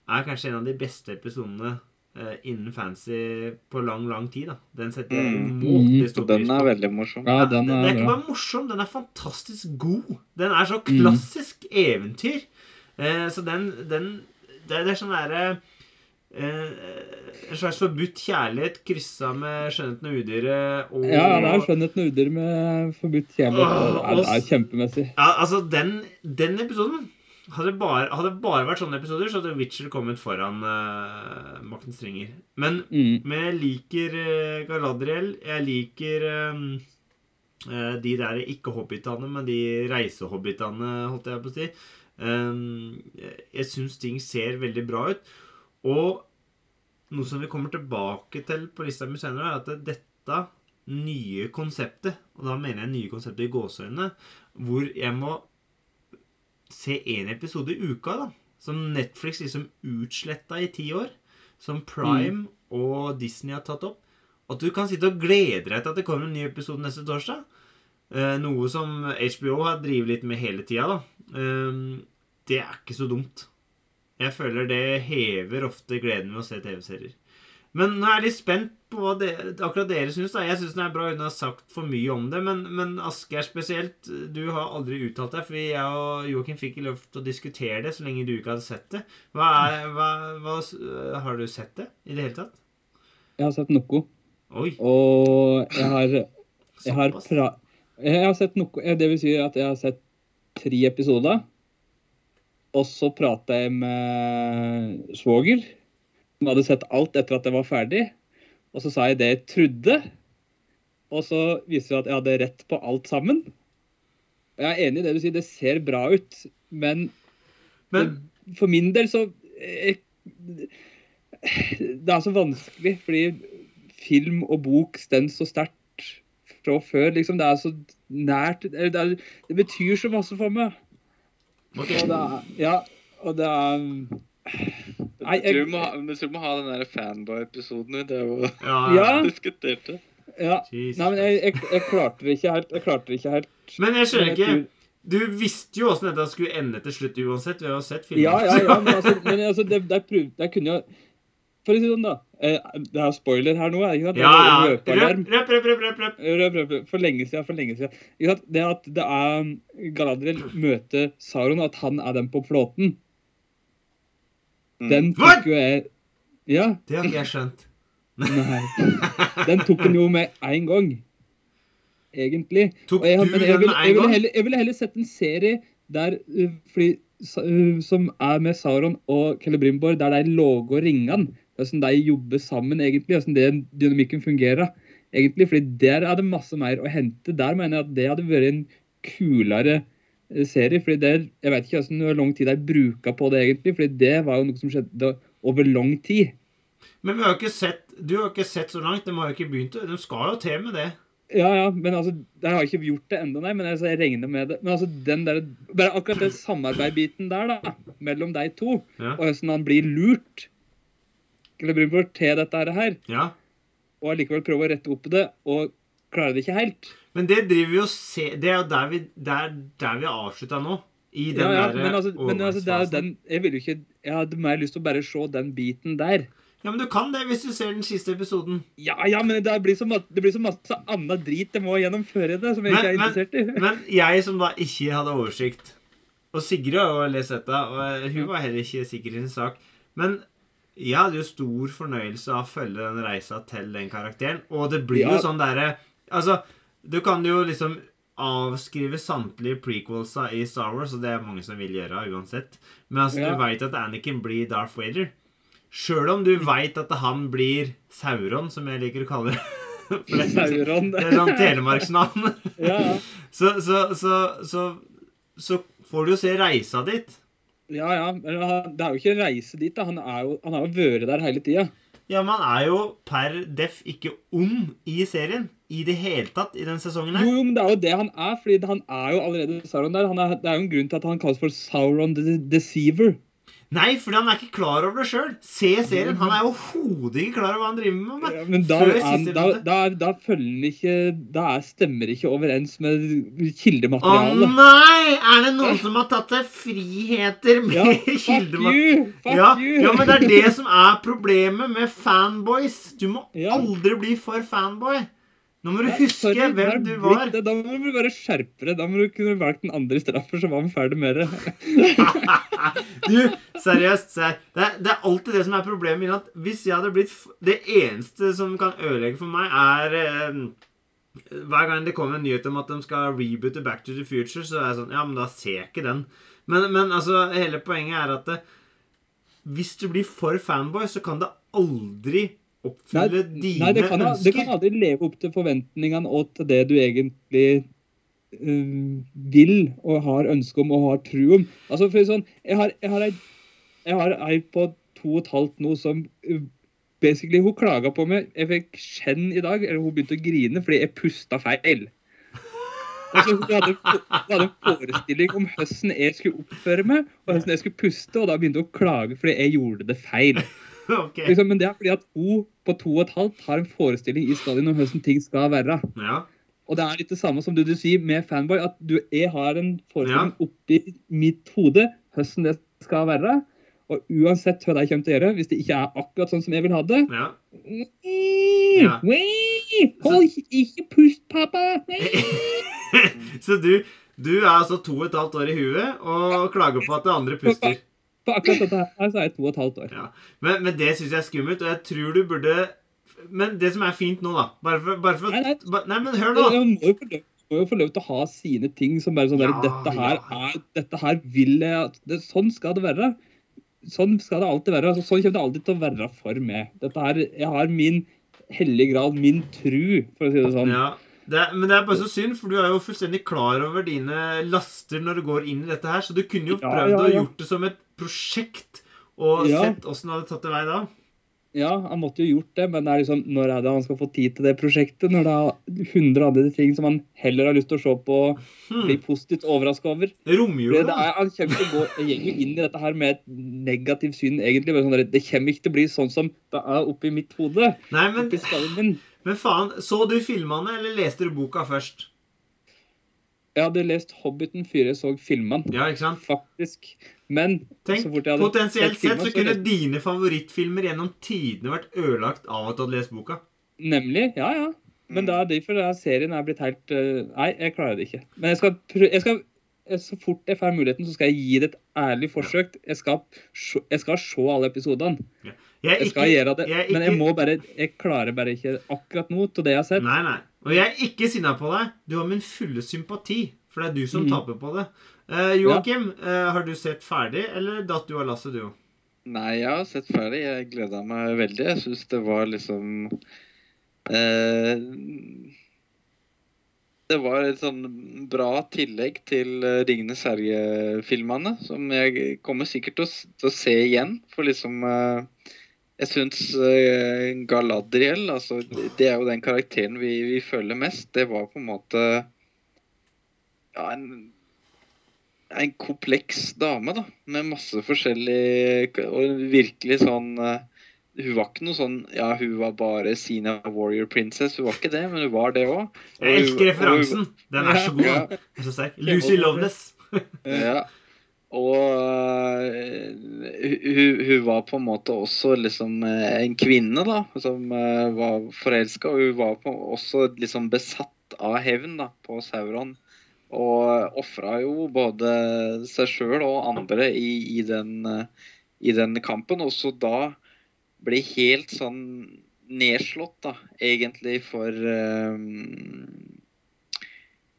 er kanskje en av de beste episodene innen fancy på lang, lang tid. da. Den setter jeg Mm. umåtelig stor pris den er veldig morsom. Ja, Ja, den er, den, er er ikke bare morsom, den er fantastisk god. Den er så klassisk eventyr. Eh, så den, den det, det er sånn derre eh, En slags forbudt kjærlighet kryssa med skjønnheten og udyret. Og, Ja, det er skjønnheten og udyr med forbudt kjærlighet. Det er, det er kjempemessig. Ja, altså, den, den episoden hadde bare, hadde bare vært sånne episoder, så hadde Witcher kommet foran uh, Maktens ringer. Men, Mm. men jeg liker uh, Galadriel. Jeg liker um, uh, de der ikke-hobbitene, men de reisehobbitene, holdt jeg på å si. Um, jeg syns ting ser veldig bra ut. Og noe som vi kommer tilbake til på lista mi senere, er at dette nye konseptet, og da mener jeg nye konseptet i gåseøynene, hvor jeg må se én episode i uka, da. Som Netflix liksom utsletta i ti år. Som Prime og Disney har tatt opp. At du kan sitte og glede deg til at det kommer en ny episode neste torsdag. Eh, noe som HBO har drevet litt med hele tida, da. Eh, det er ikke så dumt. Jeg føler det hever ofte gleden ved å se TV-serier. Men nå er jeg litt spent på hva det, akkurat dere syns. Jeg syns den er bra uten å ha sagt for mye om det. Men, men Asgeir spesielt, du har aldri uttalt deg. Fordi jeg og Joakim fikk ikke lov til å diskutere det så lenge du ikke hadde sett det. Hva er, hva, hva, har du sett det i det hele tatt? Jeg har sett noe. Oi. Og jeg har, jeg har, pra jeg har sett noe Det vil si at jeg har sett tre episoder. Og så prata jeg med svoger, som hadde sett alt etter at jeg var ferdig. Og så sa jeg det jeg trodde. Og så viste det at jeg hadde rett på alt sammen. Og Jeg er enig i det du sier, det ser bra ut, men Men for min del så jeg, Det er så vanskelig, fordi film og bok står så sterkt fra før. liksom Det er så nært Det, er, det betyr så masse for meg. Og det er, ja, og det er Nei, Jeg du må ha, du må ha den der fanboy-episoden vi drev og Ja, diskuterte. ja. Jesus Nei, men jeg, jeg, jeg klarte det ikke helt. Jeg klarte det ikke helt. Men jeg skjønner ikke Du visste jo åssen dette skulle ende til slutt uansett. Vi har jo sett filmen. Ja, ja, ja, men altså, men altså det, der, prøvde, der kunne jo For å si det sånn, da. Eh, Det er spoiler her nå, er det ikke sant? Ja, ja. Røp, røp, røp, røp, røp, røp. For lenge siden, for lenge siden. Ikke sant? Det at det er Galadriel møter Sauron, at han er den på flåten, Mm. Den tok jo jeg Ja, Det har ikke jeg skjønt. nei. Den tok han jo med én gang. Egentlig. Tok jeg, du den jeg, den vil, med jeg, ville gang? heller, jeg ville heller sett en serie der uh, fordi, uh, som er med Sauron og Celebrimbor, der de lager ringene. Hvordan de jobber sammen, egentlig. Hvordan den dynamikken fungerer. egentlig, fordi Der er det masse mer å hente. Der mener jeg at det hadde vært en kulere eh, serie. fordi det, Jeg vet ikke altså, hvor lang tid de bruker på det, egentlig. fordi det var jo noe som skjedde over lang tid. Men vi har jo ikke sett Du har ikke sett så langt. De har jo ikke begynt. De skal jo til med det. Ja, ja, men altså, de har ikke gjort det ennå, nei, men altså, jeg regner med det. Men altså, den der, bare akkurat den samarbeidsbiten der, da, mellom de to, Ja. og hvordan han blir lurt Celebrimbor til dette her, ja. og allikevel prøver å rette opp det, og klarer det ikke helt. Men det driver vi og se Det er jo der vi, der, der vi avslutta nå. I den Ja, ja, der men altså, men altså, det er jo den Jeg vil jo ikke Jeg hadde mer lyst til å bare se den biten der. Ja, men du kan det hvis du ser den siste episoden. Ja, ja, men det blir så, det blir så masse annet drit jeg må gjennomføre det, som jeg Men- ikke er men- interessert i. Men jeg som da ikke hadde oversikt Og Sigrid har jo lest dette, og hun var heller ikke sikker i sin sak. Men jeg hadde jo stor fornøyelse av å følge den reisa til den karakteren. Og det blir Ja. jo sånn derre Altså, du kan jo liksom avskrive samtlige prequelsa i Star Wars, og det er mange som vil gjøre uansett. Men altså, Ja. du veit at Anakin blir Darth Vader. Sjøl om du veit at han blir Sauron, som jeg liker å kalle det. Det er Sauron. det er sånn telemarksnavn. Ja, ja. Så, så, så, så, så får du jo se reisa ditt. Ja, ja. Men det er jo ikke en reise dit. da. Han, er jo, han har jo vært der hele tida. Ja, man er jo per def ikke ond i serien. I det hele tatt i den sesongen her. jo, men det er jo det han er. fordi han er jo allerede Sauron der. Han er, det er jo en grunn til at han kalles for Sauron the Deceiver. Nei, fordi han er ikke klar over det sjøl. Se serien. Han er overhodet ikke klar over hva han driver med. Ja, Men. Da, han, da, da, da følger ikke Da er, stemmer ikke overens med kildematerialet. Å nei! Er det noen som har tatt seg friheter med Ja, kildematerialet? Fuck Ja, you! ja, men det er det som er problemet med fanboys. Du må aldri bli for fanboy. Nå må du huske sorry, hvem du blitt var. det. Da må du bare skjerpe deg. Da må du kunne valgt den andre straffer, så var vi ferdig med det. Du, seriøst, ser. Det er, det er alltid det som er problemet. At hvis jeg hadde blitt Det eneste som kan ødelegge for meg, er eh, Hver gang det kommer en nyhet om at de skal reboote Back to the Future, så er jeg sånn Ja, men da ser jeg ikke den. Men, men altså, hele poenget er at det, hvis du blir for fanboy, så kan det aldri Nei, oppfylle dine nei det, kan, det kan aldri leve opp til forventningene og til det du egentlig eh, vil og har ønske om og har tro om. Altså, for sånn, jeg har, jeg har ei jeg har ei på to og et halvt nå som eh, basically, Hun klaga på meg. Jeg fikk skjenn i dag, eller hun begynte å grine fordi jeg pusta feil. Altså, hun, hadde, hun hadde en forestilling om hvordan jeg skulle oppføre meg, og hvordan jeg skulle puste, og da begynte hun å klage fordi jeg gjorde det feil. Okay. Liksom, men det er fordi at hun på to og et halvt har en forestilling i stadion om hvordan ting skal være. Ja. Og det er litt det samme som du, du sier med fanboy, at du, jeg har en forestilling oppi mitt hode hvordan det skal være. Og uansett hva de kommer til å gjøre, hvis det ikke er akkurat sånn som jeg vil ha det Ja. ja. Hold ikke pust, pappa! Så du, du er altså to og et halvt år i huet og klager på at det andre puster. På akkurat dette her så er jeg to og et halvt år. Ja. Men, men det syns jeg er skummelt, og jeg tror du burde Men det som er fint nå, da Bare for, bare for Nei, nei. nei, men hør nå! Hun må jo få lov, må jo få lov til å ha sine ting som bare sånn der, dette, her ja. er, dette her vil jeg det, Sånn skal det være. Sånn skal det alltid være. Altså, sånn kommer det alltid til å være for meg. Dette her, Jeg har min hellige grad, min tru, for å si det sånn. Ja, det er, men det er bare så synd, for du er jo fullstendig klar over dine laster når du går inn i dette her, så du kunne jo Ja, prøvd ja, å ja. gjort det som et prosjekt og Ja. sett åssen det hadde tatt det vei da. Ja, han måtte jo gjort det, men det er liksom, når er det han skal få tid til det prosjektet? Når det er 100 andre ting som han heller har lyst til å se på og bli Hmm. positivt overraska over. Det, Romjula. det er, han kommer til å gå går inn i dette her med et negativt syn, egentlig. Sånn det kommer ikke til å bli sånn som det er oppi mitt hode. Nei, men, men faen, så du filmene, eller leste du boka først? Jeg hadde lest 'Hobbiten' før jeg så filmene, Ja, ikke sant? faktisk. Men Tenk, potensielt sett så kunne dine favorittfilmer gjennom tidene vært ødelagt av at du hadde lest boka. Nemlig. Ja, ja. Men Mm. det er derfor denne serien er blitt helt eh, Nei, jeg klarer det ikke. Men jeg skal, jeg skal eh, så fort jeg får muligheten, så skal jeg gi det et ærlig forsøk. Jeg skal, jeg skal se alle episodene. Jeg Jeg skal ikke, gjøre det. jeg Men jeg må bare Jeg klarer bare ikke akkurat nå til det jeg har sett. Nei, nei. Og jeg er ikke sinna på deg. Du har min fulle sympati, for det er du som mm. taper på det. Eh, Joakim, eh, har du sett ferdig, eller datt du av lasset, du òg? Nei, jeg har sett ferdig. Jeg gleda meg veldig. Jeg syns det var liksom eh, Det var et sånn bra tillegg til Ringenes herre-filmene, som jeg kommer sikkert til å, til å se igjen. For liksom Jeg syns Galadriel, altså Det er jo den karakteren vi, vi føler mest. Det var på en måte ja, en en kompleks dame, da. Med masse forskjellig Og virkelig sånn eh, Hun var ikke noe sånn Ja, hun var bare Sina Warrior Princess. Hun var ikke det, men hun var det òg. Jeg elsker referansen. Den er så god. Ja, er så sterk. Lucy Loveless. ja. Og eh, hun, hun var på en måte også liksom eh, en kvinne, da, som var forelska. Og hun var på, også liksom besatt av hevn da, på Sauron. Og ofra jo både seg sjøl og andre i, i, den, eh, i den kampen. Og så da ble helt sånn nedslått, da, egentlig, for um,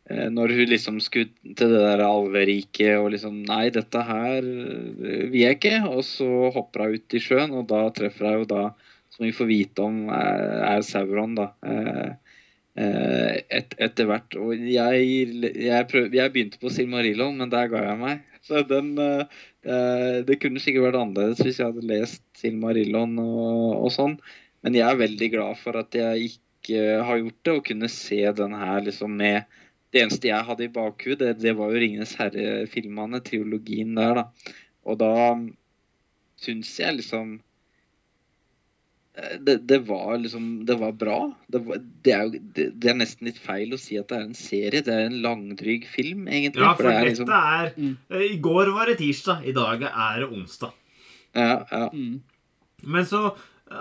når hun liksom skulle til det der alveriket og liksom Nei, dette her vil jeg ikke. Og så hopper hun ut i sjøen, og da treffer hun jo da, som vi får vite om, er, er Sauron, da. Eh, et, etter hvert. Og jeg, jeg, prøv, jeg begynte på Silmarillion, men der ga jeg meg. Så den eh, eh, Det kunne sikkert vært annerledes hvis jeg hadde lest Silmarillion og, og sånn. Men jeg er veldig glad for at jeg ikke har gjort det, og kunne se den her liksom med det eneste jeg hadde i bakhuet, det, det var jo 'Ringenes herre'-filmene, triologien der, da. Og da syns jeg liksom eh, det, det var liksom Det var bra. Det, var, det, er jo, det, det er nesten litt feil å si at det er en serie. Det er en langdryg film, egentlig. Ja, for det er dette liksom, er Mm. eh, I går var det tirsdag. I dag er det onsdag. ja, ja. Mm. Men så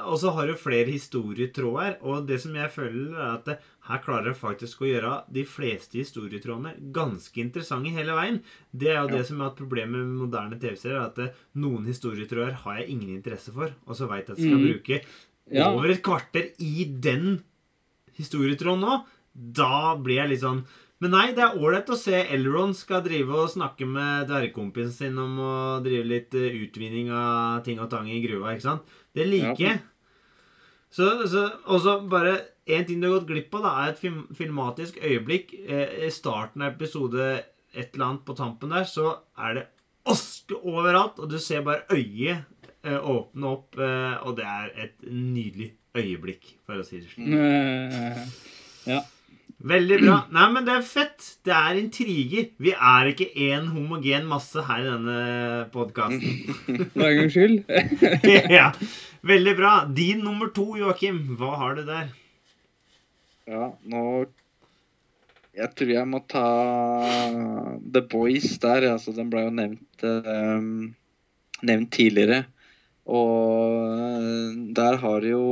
Og så har du flere historietråder, og det som jeg føler, er at her klarer jeg faktisk å gjøre de fleste historietrådene ganske interessante hele veien. Det er jo Ja. det som er et problem med moderne TV-serier, at noen historietråder har jeg ingen interesse for, og så veit jeg at jeg skal mm. bruke over et kvarter i den historietråden nå. Da blir jeg litt sånn Men nei, det er ålreit å se Elron skal drive og snakke med dvergkompisen sin om å drive litt eh, utvinning av ting og tang i gruva, ikke sant? Det liker jeg. Så, så, også bare En ting du har gått glipp av, da, er et film, filmatisk øyeblikk. Eh, I starten av episode et eller annet på tampen der, så er det aske overalt, og du ser bare øyet eh, åpne opp, eh, og det er et nydelig øyeblikk, for å si det slik. Ja. Veldig bra. Nei, men det er fett. Det er intriger. Vi er ikke én homogen masse her i denne podkasten. For en gangs skyld. ja. Veldig bra. Din nummer to, Joakim. Hva har du der? Ja, nå Jeg tror jeg må ta The Boys der. Altså, den ble jo nevnt um, nevnt tidligere. Og eh, der har jo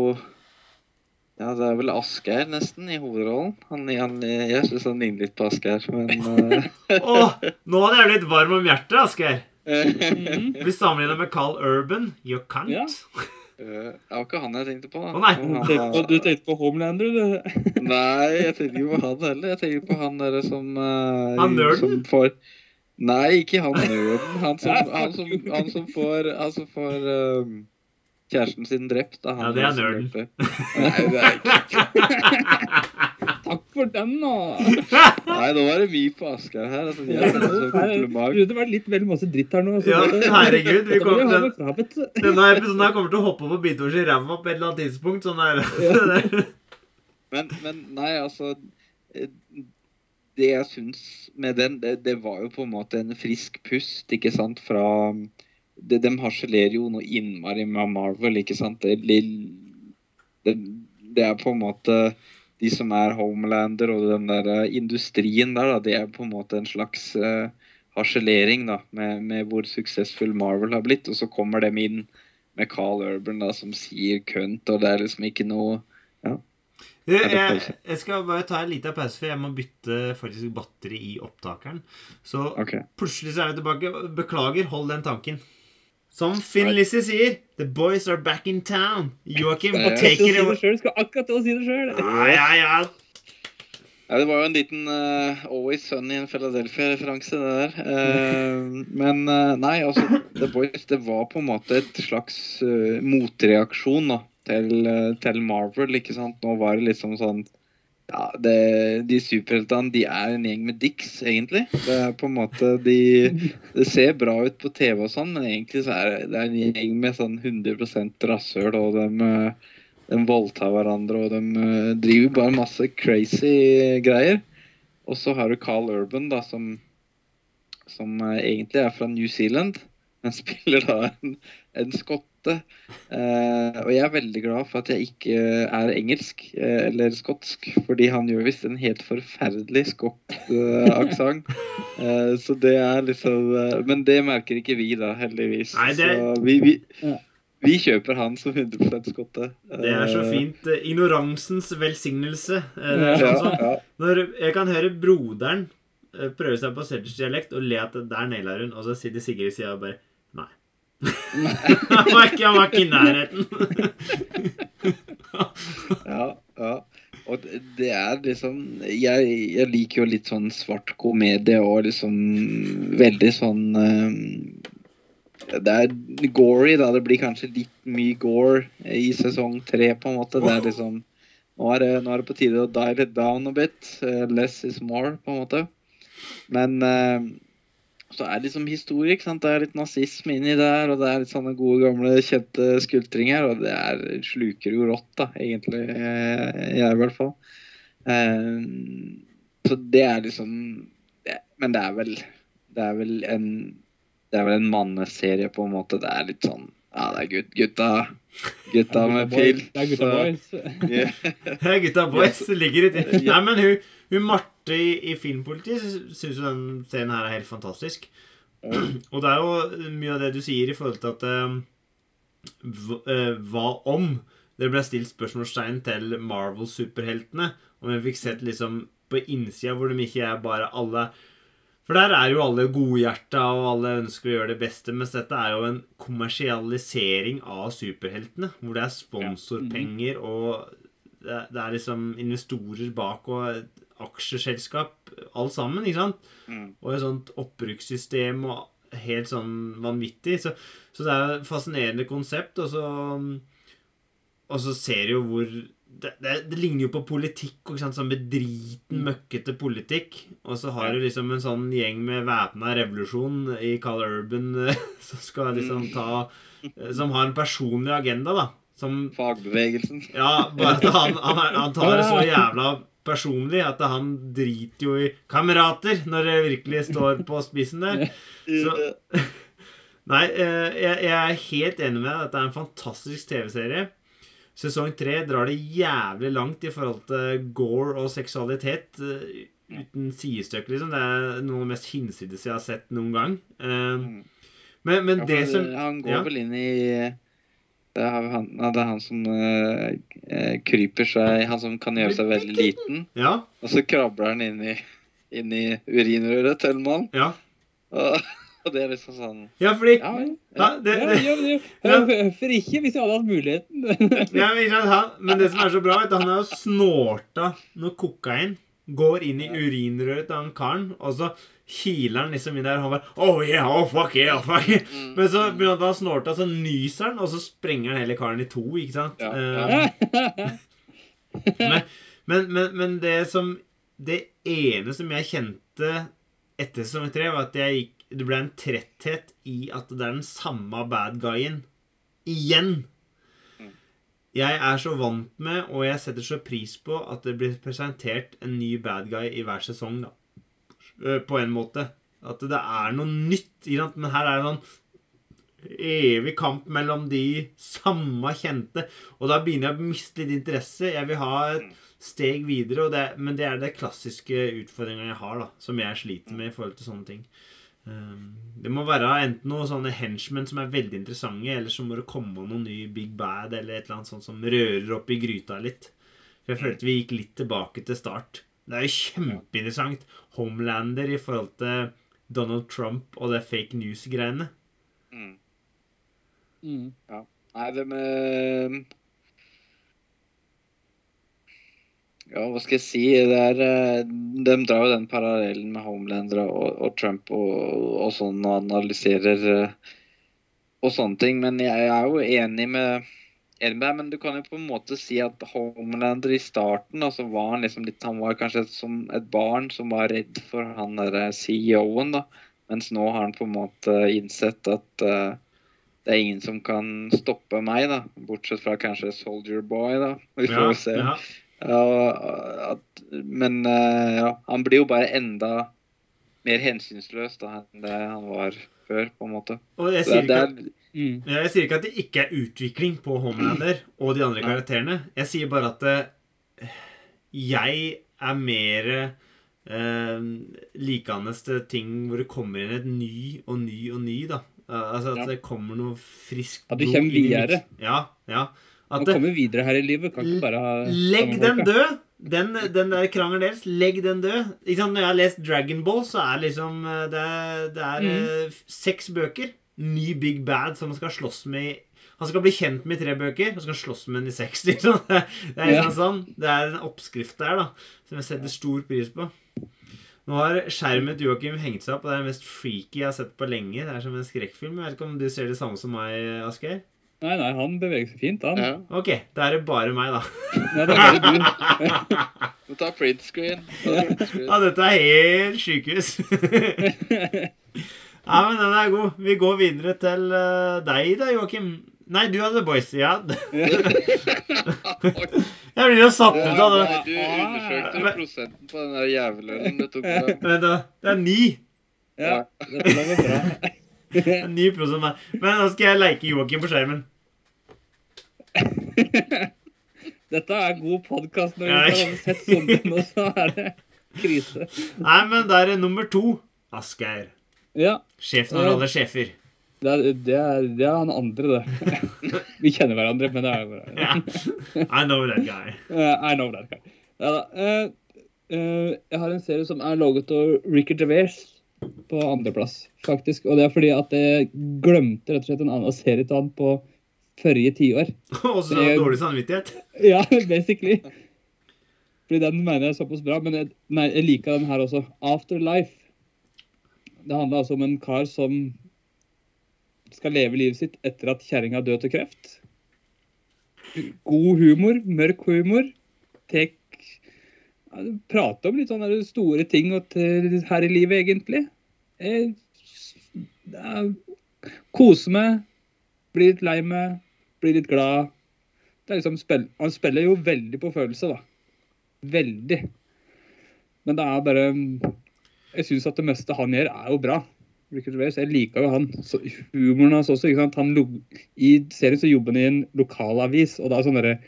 Ja, det er vel Asgeir nesten i hovedrollen. Han, han, jeg syns han ligner litt på Asgeir, men uh... Åh, nå hadde jeg blitt varm om hjertet, Asgeir. Mm. Vi sammenligner med Carl Urban. You can't. Ja. eh, Det var ikke han jeg tenkte på. da. Å, nei. Du Han tenkte på, du tenkte på Homelander, du. Nei, jeg tenkte ikke på han heller. Jeg tenker på han derre som uh, Han nerden? Får Nei, ikke han nerden. Han som, han som, han som får, han som får eh, kjæresten sin drept. Da, han Ja, det er nerden. Nei, det er ikke Takk for den, nå! Nei, nå var det vi på Asker her. Altså, Jeg trodde det var litt vel masse dritt her nå. så Ja, herregud, vi kom- den- Denne episoden her kommer til å hoppe på Bidors i ræva på et eller annet tidspunkt. Sånn er Men, men nei, altså eh, Det jeg syns med den, det, det var jo på en måte en frisk pust, ikke sant, fra det, De harselerer jo noe innmari med Marvel, ikke sant. Det, det, det er på en måte De som er Homelander og den der eh, industrien der, da, det er på en måte en slags uh, harselering da, med, med hvor suksessfull Marvel har blitt. Og så kommer de inn med Carl Urban da, som sier kønt, og det er liksom ikke noe Du, jeg, jeg skal bare ta en liten pause, for jeg må bytte faktisk batteri i opptakeren. Så okay. plutselig så er jeg tilbake. Beklager, hold den tanken. Som Finn Lizzie sier, The boys are back in town. Joakim, Ja, take it away. det Skal akkurat til å si det sjøl. Ja, ja, ja. Det var jo en liten uh, Always Sunny in Philadelphia-referanse, det der. Uh, men uh, nei, altså The Boys det var på en måte et slags motreaksjon da, til, til Marvel. ikke sant? Nå var det liksom sånn ja, det, De superheltene de er en gjeng med dicks, egentlig. Det er på en måte de, Det ser bra ut på TV, og sånn, men egentlig så er det, en gjeng med sånn 100 rasshøl, og de eh, de voldtar hverandre, og de eh, driver bare masse crazy greier. Og så har du Carl Urban, da, som, som eh, egentlig er fra New Zealand, men spiller da en, en skotte. Eh, og jeg er veldig glad for at jeg ikke er engelsk eh, eller skotsk, fordi han gjør visst en helt forferdelig skott-aksent. Eh, så det er liksom eh, Men det merker ikke vi, da, heldigvis. Nei, det- Så vi, vi, vi kjøper han som 100 skotte. Det er så fint. Ignoransens velsignelse. Eh, Det er sånn. Når jeg kan høre broderen prøve seg på Sedgers-dialekt og le at der naila hun, og så sitter Sigrid i sida og bare. Han, var ikke, ikke i nærheten. ja, ja. Og det- er liksom jeg, jeg liker jo litt sånn svart komedie og liksom veldig sånn eh, Det er gory, da. Det blir kanskje litt mye gore i sesong tre, på en måte. Det er liksom Nå er det, nå er det på tide å dial it down a bit. Eh, less is more, på en måte. Men eh, så er det liksom historie, ikke sant. Det er litt nazisme inni der, og det er litt sånne gode, gamle, kjente skultringer, og det er, sluker jo rått, da, egentlig. eh, Jeg, i hvert fall. Um, så det er liksom det, Men det er vel Det er vel en Det er vel en manneserie, på en måte. Det er litt sånn Ja, det er gutt, gutta. Gutta med pils. Det er gutta boys. Yeah. er gutta boys, ligger i til. Nei, men hun, hun Marte i, i Filmpolitiet syns jo den scenen her er helt fantastisk. Og det er jo mye av det du sier i forhold til at uh, hva, om det ble stilt spørsmålstegn til Marvel-superheltene, Om vi fikk sett liksom på innsida hvor de ikke er bare alle For der er jo alle godhjerta, og alle ønsker å gjøre det beste, mens dette er jo en kommersialisering av superheltene, hvor det er sponsorpenger og det er, liksom investorer bak og aksjeselskap, alt sammen, ikke sant? Mm. Og et sånt oppbrukssystem og helt sånn vanvittig. Så, så det er et fascinerende konsept, og så Og så ser du jo hvor det, det, det ligner jo på politikk. Ikke sant? Sånn bedriten, møkkete politikk. Og så har du liksom en sånn gjeng med væpna revolusjon i Carl Urban eh, som skal liksom ta eh, Som har en personlig agenda, da. Som Fagbevegelsen. ja, bare at han, han, han tar det så jævla personlig at han driter jo i kamerater når det virkelig står på spissen der. Så, nei, eh, jeg, jeg er helt enig med deg. Dette er en fantastisk TV-serie. Sesong tre drar det jævlig langt i forhold til gore og seksualitet. eh, Uten sidestykke, liksom. Det er noe av det mest hinsides jeg har sett noen gang. Eh, Mm. Men, men Ja, det som Han går ja. vel inn i det er han, det er han som eh, kryper seg Han som kan gjøre seg veldig liten. Ja, Og så krabler han inn i, inn i urinrøret til en mann. ja. Og, det er liksom sånn Ja, fordi Ja, ja, det, det, ja, det- Hvorfor ikke, hvis jeg hadde hatt muligheten? ja, han, men det som er så bra, vet du, han har jo snorta noe kokain. Går inn i urinrøret til han karen, og så kiler han liksom inn der. Og han bare Oh yeah, oh fuck yeah, fuck yeah. mm, Men så begynner han å snorte, så nyser han, og så sprenger han hele karen i to, ikke sant? Eh, ja. men, men, men, men det som Det ene som jeg kjente etter sesong tre, var at jeg gikk Det ble en tretthet i at det er den samme bad guyen igjen. Mm. Jeg er så vant med, og jeg setter så pris på, at det blir presentert en ny bad guy i hver sesong, da. Eh, På en måte. At det er noe nytt. Men her er det sånn evig kamp mellom de samme kjente. Og da begynner jeg å miste litt interesse. Jeg vil ha et steg videre, og det, men det er det klassiske utfordringa jeg har, da, som jeg sliter med i forhold til sånne ting. Um, det må være enten noen sånne henchmen som er veldig interessante, eller så må det komme noen ny Big Bad eller et eller annet sånt som rører opp i gryta litt. For jeg følte vi gikk litt tilbake til start. Det er jo kjempeinteressant. Homelander i forhold til Donald Trump og det fake news-greiene. Mm. Mm. Nei, det med Ja, hva skal jeg si? Det er, eh, de drar jo den parallellen med Homelander og, og Trump og, og sånn, og analyserer eh, og sånne ting. Men jeg er jo enig med enig med deg, men du kan jo på en måte si at Homelander i starten altså var han liksom litt Han var kanskje som et barn som var redd for han derre CEO-en, da. Mens nå har han på en måte innsett at uh, det er ingen som kan stoppe meg, da. Bortsett fra kanskje Soldier Boy, da. Vi får Ja, se. ja. Ja, at, men eh, ja, han blir jo bare enda mer hensynsløs da enn det han var før, på en måte. Og jeg sier, ikke, er, Mm. jeg sier ikke at det ikke er utvikling på Homelander og de andre karakterene. Jeg sier bare at eh, jeg er mer eh, likende til ting hvor det kommer inn et ny og ny og ny, da. Eh, altså at Ja. det kommer noe friskt At du blod kommer inn i videre. Ja, ja. At Man kommer videre her i livet. Kan ikke bare ha Legg den død! Den, den der krangelen deres, legg den død. Ikke sant? Når jeg har lest Dragon Ball, så er liksom eh, Det er, det er eh, seks bøker. Ny Big Bad som han skal slåss med i Han skal bli kjent med i tre bøker, og skal slåss med den i seks. Liksom. Det er Ja. liksom sånn. Det er en oppskrift der da som jeg setter stor pris på. Nå har skjermen til Joakim hengt seg opp, og det er det mest freaky jeg har sett på lenge. Det er som en skrekkfilm. Jeg vet ikke om du ser det samme som meg, Asgeir? Nei, nei, han beveger seg fint, han. ja. Ok, da er det bare meg, da. Nei, det er bare du. Du tar print screen. Ja, dette er helt sjukehus. ja, men den er god. Vi går videre til eh, deg da, Joakim. Nei, du hadde Boys. Ja. Jeg blir jo satt ut av det. Nei, Du undersøkte jo prosenten på den der jævelølen du tok. Vent, da. Det er ni. Ja, dette var bra. Prosent der. Men nå skal jeg leke Joakim på skjermen. Dette er god podkast når Ja, vi har sett sånn og så er det krise. Nei, men det er nummer to. Asgeir. Ja, Sjefen over alle sjefer. det er, det er, det er han andre, det. Vi kjenner hverandre, men det er Ja. I know that guy. I know that guy. Ja, da. eh, eh, jeg har en serie som er laget av Ricky Javers på andreplass, faktisk. Og det er fordi at jeg glemte rett og slett en annen serie til han på forrige tiår. Og så dårlig samvittighet. Ja, basically. Fordi den mener jeg er såpass bra, men jeg, nei, jeg liker den her også. Afterlife. Det handler altså om en kar som skal leve livet sitt etter at kjerringa døde til kreft. God humor, mørk humor. Tek Prate om litt sånne store ting her i livet, egentlig. Jeg, er, meg, bli litt lei meg, bli litt glad. Liksom spill, han spiller jo veldig på følelse, da. Veldig. Men det er bare Jeg syns at det meste han gjør, er jo bra. Jeg liker jo han. Så humoren hans også. ikke sant? Han, I serien så jobber han i en lokalavis, og det er sånn derre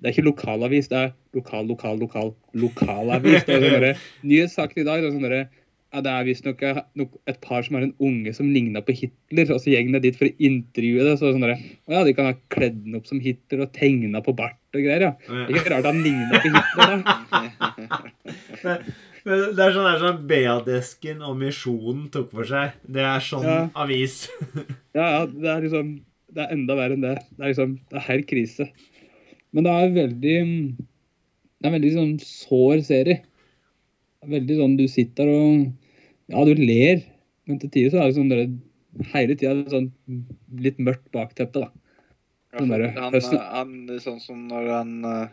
Det er ikke lokalavis, det er lokal, lokal, lokal, lokalavis. Det sånn Nyhetssaken i dag det er sånn derre ja, det er visstnok et par som har en unge som ligna på Hitler, og så gjengen er dit for å intervjue det. Så sånn der, ja, De kan ha kledd den opp som Hitler og tegna på bart og greier. ja. Det er ikke rart han ligna på Hitler. da. Men det er sånn, det er sånn BA-desken og Misjonen tok for seg. Det er sånn Ja. avis. Ja, ja, det er liksom Det er enda verre enn det. Det er liksom Det er helt krise. Men det er veldig Det er veldig sånn sår serie. Er veldig sånn du sitter og Ja, du ler, men til tider så er det sånn dere, hele tida sånn litt mørkt bakteppe, da. Sånn der, han, høsten- han, sånn som når han eh,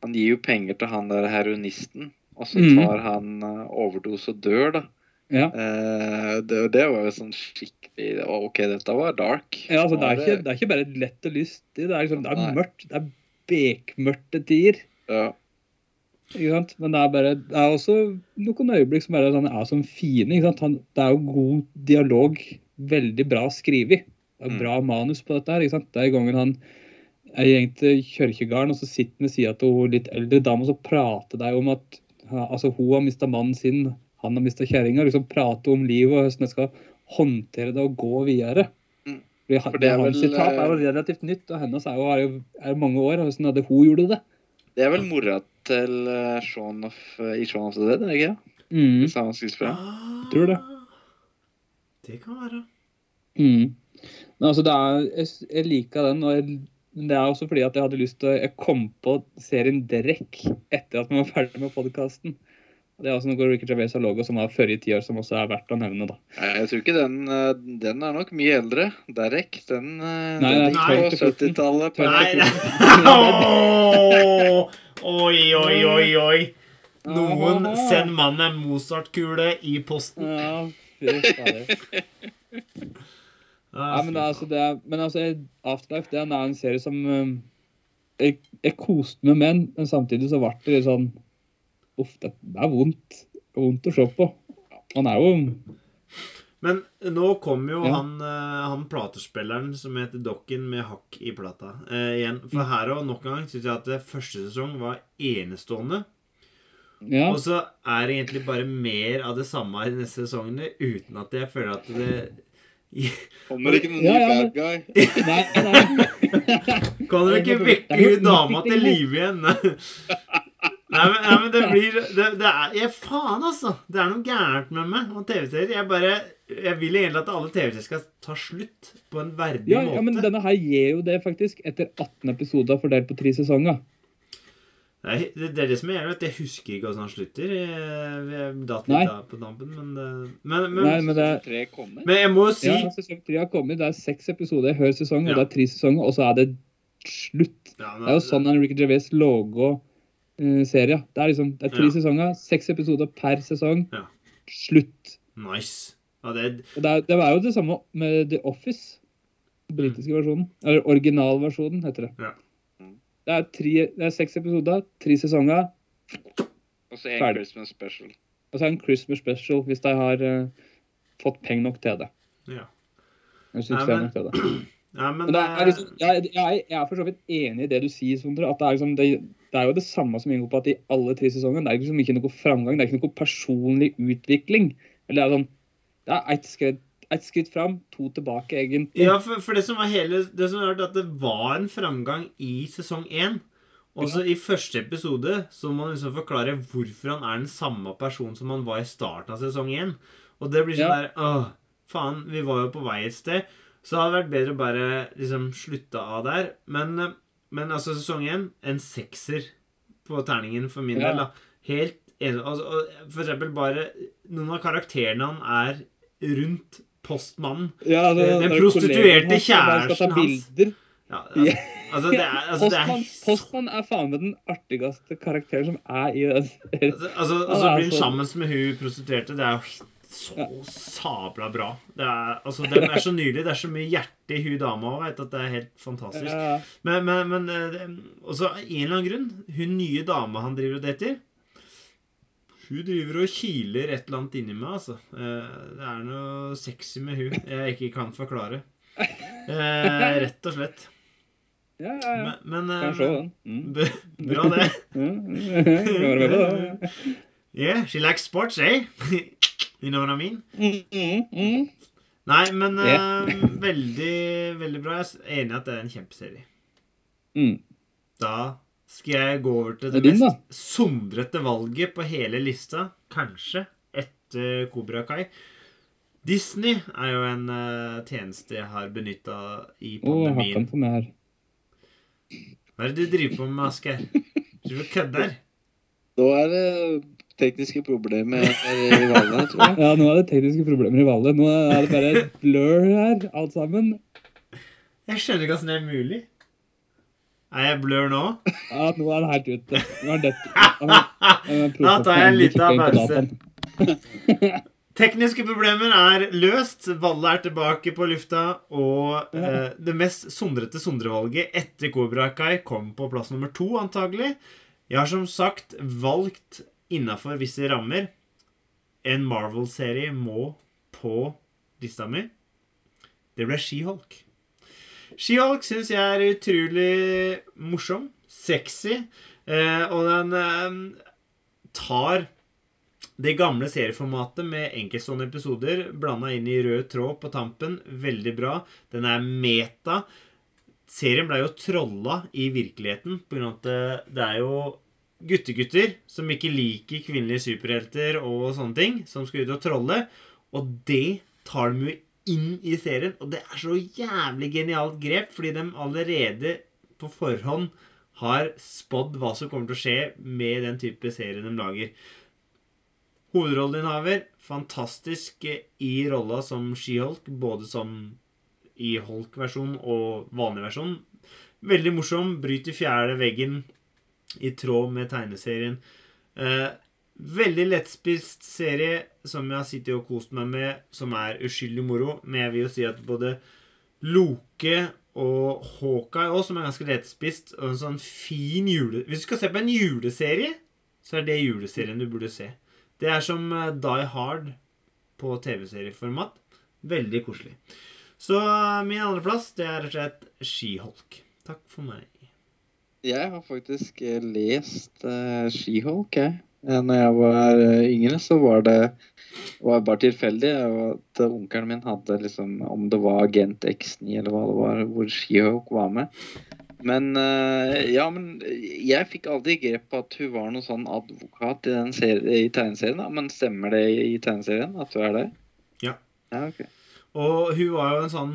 Han gir jo penger til han der heroinisten, og så tar tar han eh, overdose og dør, da. Ja. Eh, det, det var jo sånn skikkelig OK, dette var dark. Ja, altså, det, er ikke, det er ikke bare lett og lystig. Det er, liksom, det er mørkt. Det er bekmørkte tider. Ja. Ikke sant? Men det er bare Det er også noen øyeblikk som bare sånn, er som fine. Ikke sant? Han, det er jo god dialog. Veldig bra skrevet. Mm. bra manus på dette her. Ikke sant? Det er gangen han er gjeng til kirkegården, og så sitter han ved sida av hun litt eldre dame, og så prater de om at altså, hun har mista mannen sin, han har mista kjerringa. Liksom prater om livet og hvordan de skal håndtere det og gå videre. Mm. Fordi For det er hans sitat er jo relativt nytt, og hennes er jo, er jo er mange år. Hvordan hadde hun gjort det? Det er vel mora til eh, Shaun of, i Shaun of the Dead, er det ikke? Mm. Samme skuespiller. Ah, Tror det. Det kan være. Mm. Men altså, det er, jeg, jeg liker den, og jeg, det er også fordi at jeg hadde lyst til å Jeg kom på serien Drekk etter at man var ferdig med podkasten. Det er også noe Ricky Javez har logo som var forrige ti år, som også er verdt å nevne. da. Jeg tror ikke den eh, Den er nok mye eldre. Derek. Den, eh, Nei, den nei, gikk på 12 til 70-tallet. på- Nei, Nei. Oi, oi, oi, oi. Noen send mannen en Mozart-kule i posten. Ja, fy. Ja, men, altså, det er, men altså, Afterlife det er en serie som um, jeg, jeg koste meg med men samtidig så ble det litt sånn Uff, det er vondt. Vondt å se på. Han er jo Men nå kommer jo Ja. han, eh, han platespilleren som heter Dokken med hakk i plata eh, igjen. For her og nok en gang syns jeg at første sesong var enestående. Ja. Og så er det egentlig bare mer av det samme i neste sesongene, uten at jeg føler at det Kommer ikke noen Ja, ny bad guy. Nei, nei. Kan dere ikke vekke hun dama til live igjen? Nei, men, nei, men det blir det, det er jeg, Faen, altså! Det er noe gærent med meg og TV-serier. Jeg bare Jeg vil egentlig at alle TV-serier skal ta slutt på en verdig Ja, måte. ja, men denne her gir jo det, faktisk. Etter 18 episoder fordelt på tre sesonger. Nei, det, det er det som er jævlig, at jeg husker ikke hvordan han slutter. Jeg, datt Nei. litt av på dampen, men men, men, Nei, men det Tre kommer. men jeg må jo si Ja, sesong tre har kommet. Det er seks episoder hver sesong, og Ja. det er tre sesonger, og så er det slutt. ja, Det er jo sånn en Ricky Gervais logo eh, serie. Det er liksom, det er tre Ja. sesonger, seks episoder per sesong. Ja. Slutt. Nice. Ja, det, Og det, er, det var jo det samme med The Office. Den britiske versjonen. Eller originalversjonen, heter det. Ja. Det er, tre, det er seks episoder, tre sesonger, Og så en Ferdig. Christmas special. og så er en Christmas special hvis de har uh, fått penger nok til det. ja. Jeg Nei, det men- er nok til det. ja, men Men det er eh, liksom, jeg, jeg, jeg er for så vidt enig i det du sier, Sondre. At det er, liksom, det, det er jo det samme som inngår på at i alle tre sesongene det er liksom ikke noe framgang. Det er ikke noe personlig utvikling. Eller det er sånn Det er ett skritt, ett skritt fram, to tilbake, egentlig. Ja, for, for det som var hele Det som var at det var en framgang i sesong én. Og så i første episode så må man liksom forklare hvorfor han er den samme personen som han var i starten av sesong én. Og det blir sånn Ja. der Åh, faen, vi var jo på vei et sted. Så det hadde vært bedre å bare liksom slutte av der. Men, men altså, sesong én En sekser på terningen for min Ja. del. da Helt. Altså, for eksempel bare Noen av karakterene han er rundt postmannen. Ja, det, Den prostituerte hans kjæresten hans. bilder. Ja, altså, altså det er, altså, det Postmann, postmann er faen meg den artigste karakteren som er i den serien. Altså, altså, blir han sammen med hun prostituerte. Det er jo så sabla bra. Det er, altså, det er så nydelig. Det er så mye hjerte i hun dama òg, det er helt fantastisk. Men, men, men eh, også en eller annen grunn, hun nye dama han driver og dater Hun driver og kiler et eller annet inni meg, altså. Eh, Det er noe sexy med hun jeg ikke kan forklare. Eh, rett og slett. ja, ja. ja. Men, men Kan eh, se den. Mm. Bra, det. Mm. Kan være med. Yeah, she likes sports, eh? You know what I mean? Mm, mm, mm. Nei, men yeah. uh, veldig, veldig bra. Jeg er enig i at det er en kjempeserie. Mm. Da skal jeg gå over til Det det din, mest sondrete valget på hele lista. Kanskje etter Kobra Kai. Disney er jo en uh, tjeneste jeg har benytta i pandemien. Oh, jeg har på meg her. Hva er det du driver på med, Asgeir? Du og kødder? Nå er det tekniske problemer i valget, tror jeg. Ja, nå er det tekniske problemer i valget. Nå er det bare et blur her, alt sammen. Jeg skjønner ikke åssen det er mulig. Er jeg blør nå? Ja, nå er det helt ute. Nå er det Da tar jeg en liten pause. Tekniske problemer er løst. Valle er tilbake på lufta. Og eh, det mest sondrete sondrevalget etter Cobra Kai kom på plass nummer to, antagelig. Jeg har som sagt valgt innafor visse rammer. En Marvel-serie må på lista mi. Det ble She-Hulk. She-Hulk syns jeg er utrolig morsom, sexy, eh, og den eh, tar det gamle serieformatet med enkeltstående episoder blanda inn i rød tråd på tampen. Veldig bra. Den er meta. Serien ble jo trolla i virkeligheten pga. at det, det er jo guttegutter som ikke liker kvinnelige superhelter og sånne ting, som skal ut og trolle. Og det tar de jo inn i serien. Og det er så jævlig genialt grep, fordi de allerede på forhånd har spådd hva som kommer til å skje med den type serie de lager. Hovedrolleinnehaver fantastisk i rolla som She-Hulk, både som i Hulk-versjon og vanlig versjon. Veldig morsom. Bryter fjerde veggen i tråd med tegneserien. Eh, veldig lettspist serie som jeg har sittet og kost meg med, som er uskyldig moro. Men jeg vil jo si at både Loke og Hawkeye også, som er ganske lettspist, og en sånn fin jule... Hvis du skal se på en juleserie, så er det juleserien du burde se. Det er som eh, Die Hard på TV-serieformat. Veldig koselig. Så eh, min andreplass, det er rett og slett She-Hulk. Takk for meg. Jeg har faktisk eh, lest uh, She-Hulk, jeg. Eh, Når jeg var eh, yngre, så var det var bare tilfeldig. At onkelen min hadde liksom Om det var Agent X9 eller hva det var, hvor She-Hulk var med. Men eh, ja, men jeg fikk aldri grep på at hun var noen sånn advokat i, den i tegneserien. Men stemmer det i tegneserien at hun er det? Ja. Ja, okay. Og hun var jo en sånn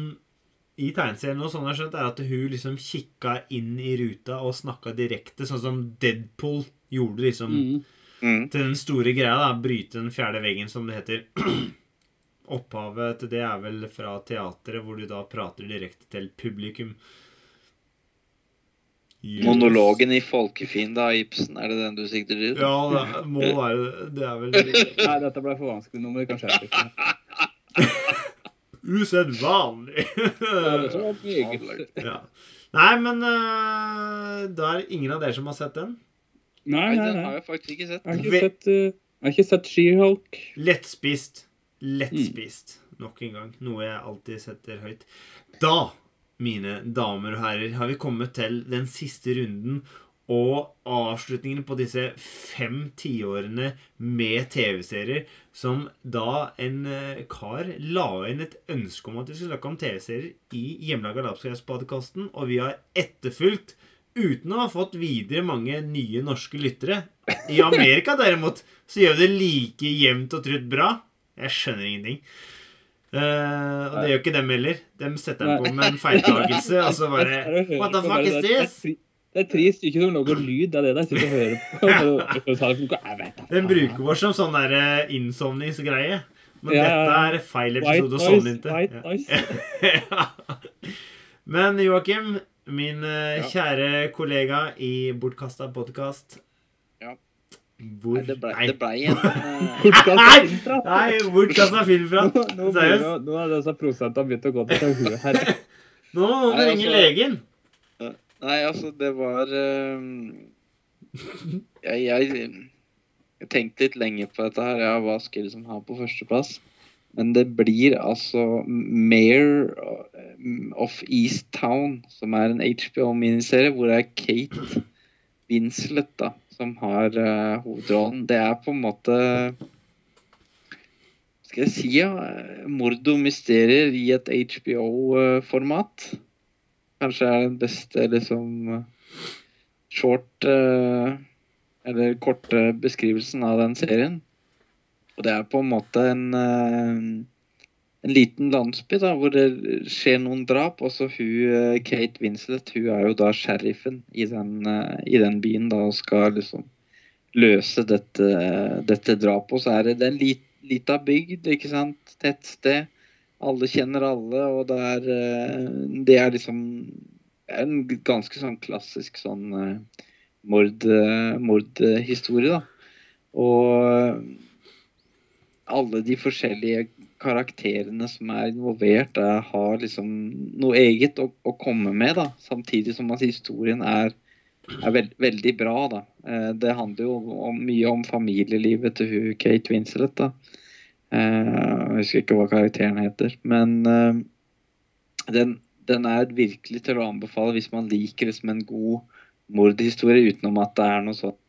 I tegneserien og sånn jeg har skjønt, er at hun liksom kikka inn i ruta og snakka direkte, sånn som Deadpool gjorde liksom Mm. Mm. til den store greia. da, Bryte den fjerde veggen, som det heter. Opphavet til det er vel fra teatret, hvor du da prater direkte til publikum. Yes. Monologen i 'Folkefiende' av Ibsen, er det den du sikter til? Ja, det må være Det er vel Nei, dette ble for vanskelig nummer. Kanskje jeg ikke. usedvanlig. Ja. Nei, men uh, da er det ingen av dere som har sett den? Nei, Nei, nei, den har jeg faktisk ikke sett. Jeg har ikke sett, uh, ikke sett She-Hulk. Lettspist. Lettspist. Nok en gang. Noe jeg alltid setter høyt. Da, mine damer og herrer, har vi kommet til den siste runden og avslutningen på disse fem tiårene med TV-serier, som da en eh, kar la inn et ønske om at vi skulle snakke om TV-serier i hjemmelaga Lapskaus-podkasten, og vi har etterfulgt uten å ha fått videre mange nye norske lyttere. I Amerika derimot så gjør vi det like jevnt og trutt bra. Jeg skjønner ingenting. Uh, og det gjør ikke dem heller. De setter den på med en feiltagelse, og så bare What the fuck is this? Det er trist ikke som noe lyd. Er det der. sitter og hører på. Den bruker vår som sånn der eh, innsovningsgreie. Men Ja, dette er feil episode å sovne inn til. Ja. Men Joakim, min eh, Ja. kjære kollega i Bortkasta podkast Ja. Hvor Nei, det ble, Nei, det ble en uh, Bortkastet Nei! filmprat. Nei, Bortkasta filmprat. Nå, nå, nå er disse prosentene begynt å gå til huet her. Nå må noen Nei, ringe altså- legen. Nei, altså, det var uh, jeg, jeg, jeg tenkte litt lenge på dette her. Ja, hva skal jeg liksom ha på førsteplass? Men det blir altså Mayor of East Town, som er en HBO-miniserie, hvor det er Kate Winslet da, som har uh, hovedrollen. Det er på en måte skal jeg si, ja, mord og mysterier i et HBO-format. Kanskje er den beste liksom short uh, Eller korte beskrivelsen av den serien. Og det er på en måte en eh, en liten landsby da, hvor det skjer noen drap. Og så hun, eh, Kate Winslet hun er jo da sheriffen i den, eh, i den byen da, og skal liksom løse dette, dette drapet. Og så er det, en lit, lita bygd, ikke sant. Tettsted. Alle kjenner alle, og det er, det er liksom en ganske sånn klassisk sånn mord, mordhistorie, da. Og alle de forskjellige karakterene som er involvert, er, har liksom noe eget å, å, komme med. da, Samtidig som at historien er, er veld, veldig bra. da. Eh, det handler jo om, mye om familielivet til hun, Kate Winslet. da. Eh, jeg husker ikke hva karakteren heter. Men eh, den, den, er virkelig til å anbefale hvis man liker liksom en god mordhistorie utenom at det er noe sånt.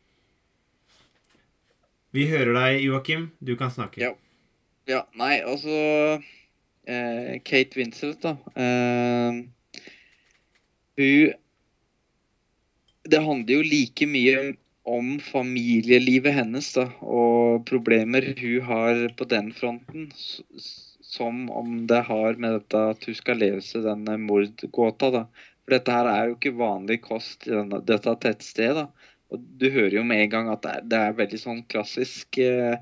Vi hører deg, Joakim. Du kan snakke. Ja. Ja, nei, altså eh, Kate Winslet, da. Eh, hun Det handler jo like mye om familielivet hennes da, og problemer hun har på den fronten, som om det har med dette at hun skal løse denne mordgåta. da. For dette her er jo ikke vanlig kost i denne, dette tettstedet. Og du hører jo med en gang at det er, det er veldig sånn klassisk eh,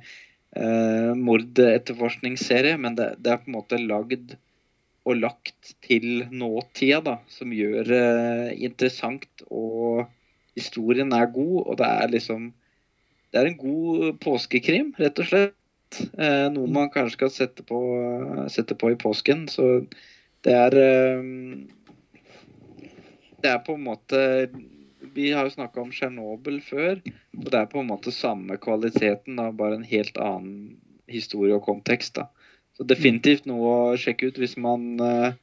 eh, mordetterforskningsserie, men det, det, er på en måte lagd og lagt til nåtida, da, som gjør det eh, interessant. Og historien er god, og det er liksom Det er en god påskekrim, rett og slett. Eh, noe man kanskje skal sette på, sette på i påsken. Så det er eh, Det er på en måte vi har jo snakka om Tsjernobyl før. Og det er på en måte samme kvaliteten, da, bare en helt annen historie og kontekst. da. Så definitivt noe å sjekke ut hvis man uh,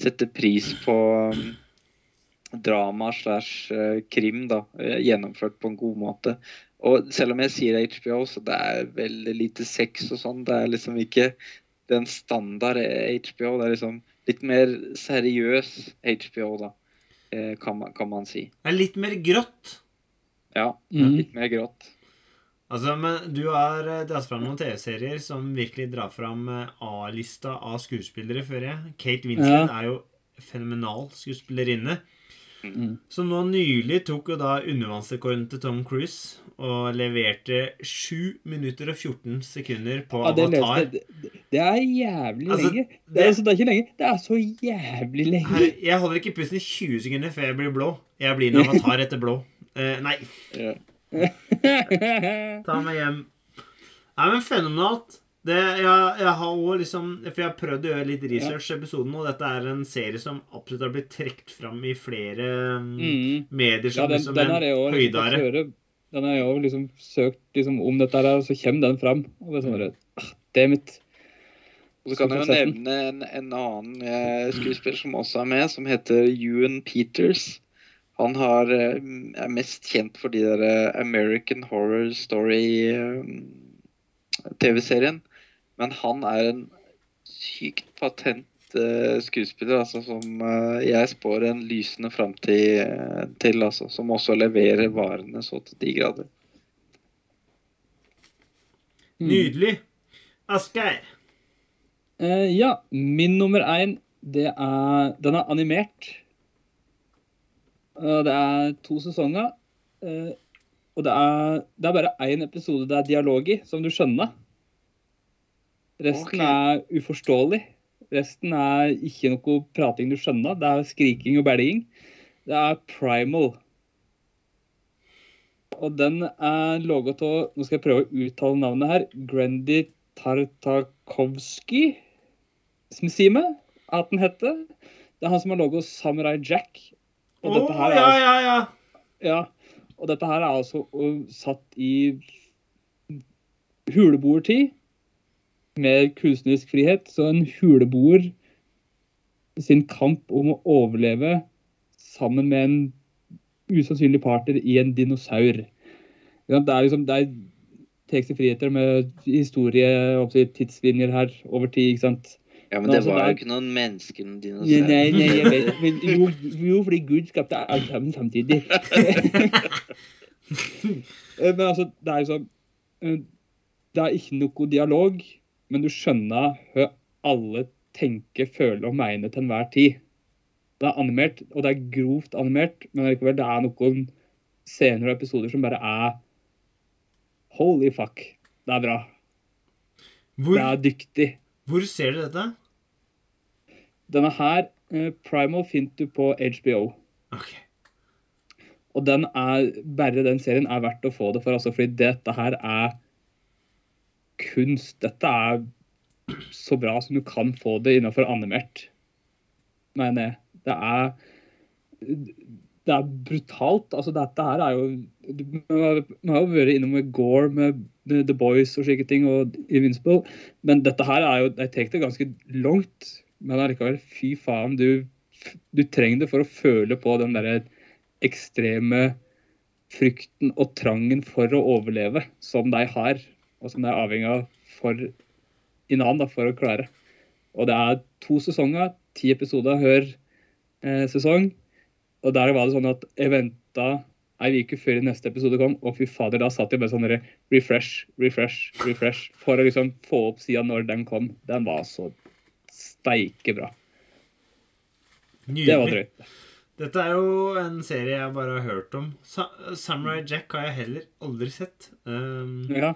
setter pris på um, drama slash uh, krim, da, gjennomført på en god måte. Og selv om jeg sier HBO, så det er veldig lite sex og sånn. Det er liksom ikke den standard HBO. Det er liksom litt mer seriøs HBO, da. Eh, kan man, kan man si. Det er litt mer grått. Ja, mm. litt mer grått. Altså, men Du har eh, dratt fram noen TV-serier som virkelig drar fram eh, A-lista av skuespillere før jeg. Kate Winslet ja. er jo fenomenal skuespillerinne. Mm. Som nå nylig tok jo da undervannsrekorden til Tom Cruise og leverte 7 minutter og 14 sekunder på ja, det Avatar. Det, det, er jævlig altså, lenge. Det, det, altså, det, er ikke lenge, det er så jævlig lenge. Her, jeg holder ikke pusten i 20 sekunder før jeg blir blå. Jeg blir en avatar etter blå. Uh, nei. Ta meg hjem. Nei, men fenomenalt. Det, jeg, jeg, har også liksom For jeg har prøvd å gjøre litt research i episoden, og dette er en serie som absolutt har blitt trukket fram i flere mm. mm. medier som ja, den, liksom den en høydare. Den har jeg òg liksom søkt liksom, om dette her, og så kommer den fram. Og det er sånn ah, Det er mitt Og så kan jeg jo nevne en, en annen eh, skuespiller som også er med, som heter Ewan Peters. Han har, eh, er mest kjent for de der eh, American Horror Story TV-serien. Men han er en sykt patent uh, skuespiller altså, som uh, jeg spår en lysende framtid uh, til. Altså, som også leverer varene så til de grader. Mm. Nydelig. Asgeir? ja. Min nummer én, det er Den er animert. det er to sesonger. og det er, det er bare én episode det er dialog i, som du skjønner. Resten okay. er uforståelig. Resten er ikke noe prating du skjønner. Det er skriking og belging. Det er primal. Og den er laga av Nå skal jeg prøve å uttale navnet her. Grendy Tartakovsky, som sier meg at den heter. Det er han som har laga Samurai Jack. Og oh, er, ja, ja, ja. ja. Og dette her er altså satt i huleboertid mer kunstnerisk frihet. Så en huleboer sin kamp om å overleve sammen med en usannsynlig partner i en dinosaur. Det er liksom, det er seg friheter med historie og tidslinjer her over tid, ikke sant. Ja, men Men det altså, var jo ikke noen mennesker, noen dinosaurer. nei, nei, jeg vet men, jo, jo, fordi Gud skapte alt sammen samtidig. Eh, men altså, det er eh, Det er ikke noe dialog, men du skjønner hva alle tenker, føler og mener til enhver tid. Det er animert, og det er grovt animert, men likevel, det er noen scener og episoder som bare er Holy fuck. Det er bra. Hvor, Det er dyktig. hvor ser du dette? Denne her, eh, Primal, finner du på HBO. Ok. Og den er, bare den serien er verdt å få det for, altså, fordi dette her er kunst. Dette er så bra som du kan få det innenfor animert, mener jeg. Det er det er brutalt. altså Dette her er jo Vi har jo vært innom med Gore, med The Boys og slike ting, og Invincible, men dette her er jo Jeg tar det ganske langt, men allikevel, fy faen. Du, du trenger det for å føle på den derre ekstreme frykten og trangen for å overleve som de har, og som det er avhengig av for Inan da, for å klare. Og det er to sesonger, ti episoder hver eh, sesong. Og der var det sånn at jeg venta ei uke før neste episode kom, og fy fader, da satt jeg bare sånn refresh, refresh, refresh for å liksom få opp sida når den kom. Den var så steike bra. Det var Nydelig. drøyt. Dette er jo en serie jeg bare har hørt om. Sa Samurai Jack har jeg heller aldri sett. Um, Ja.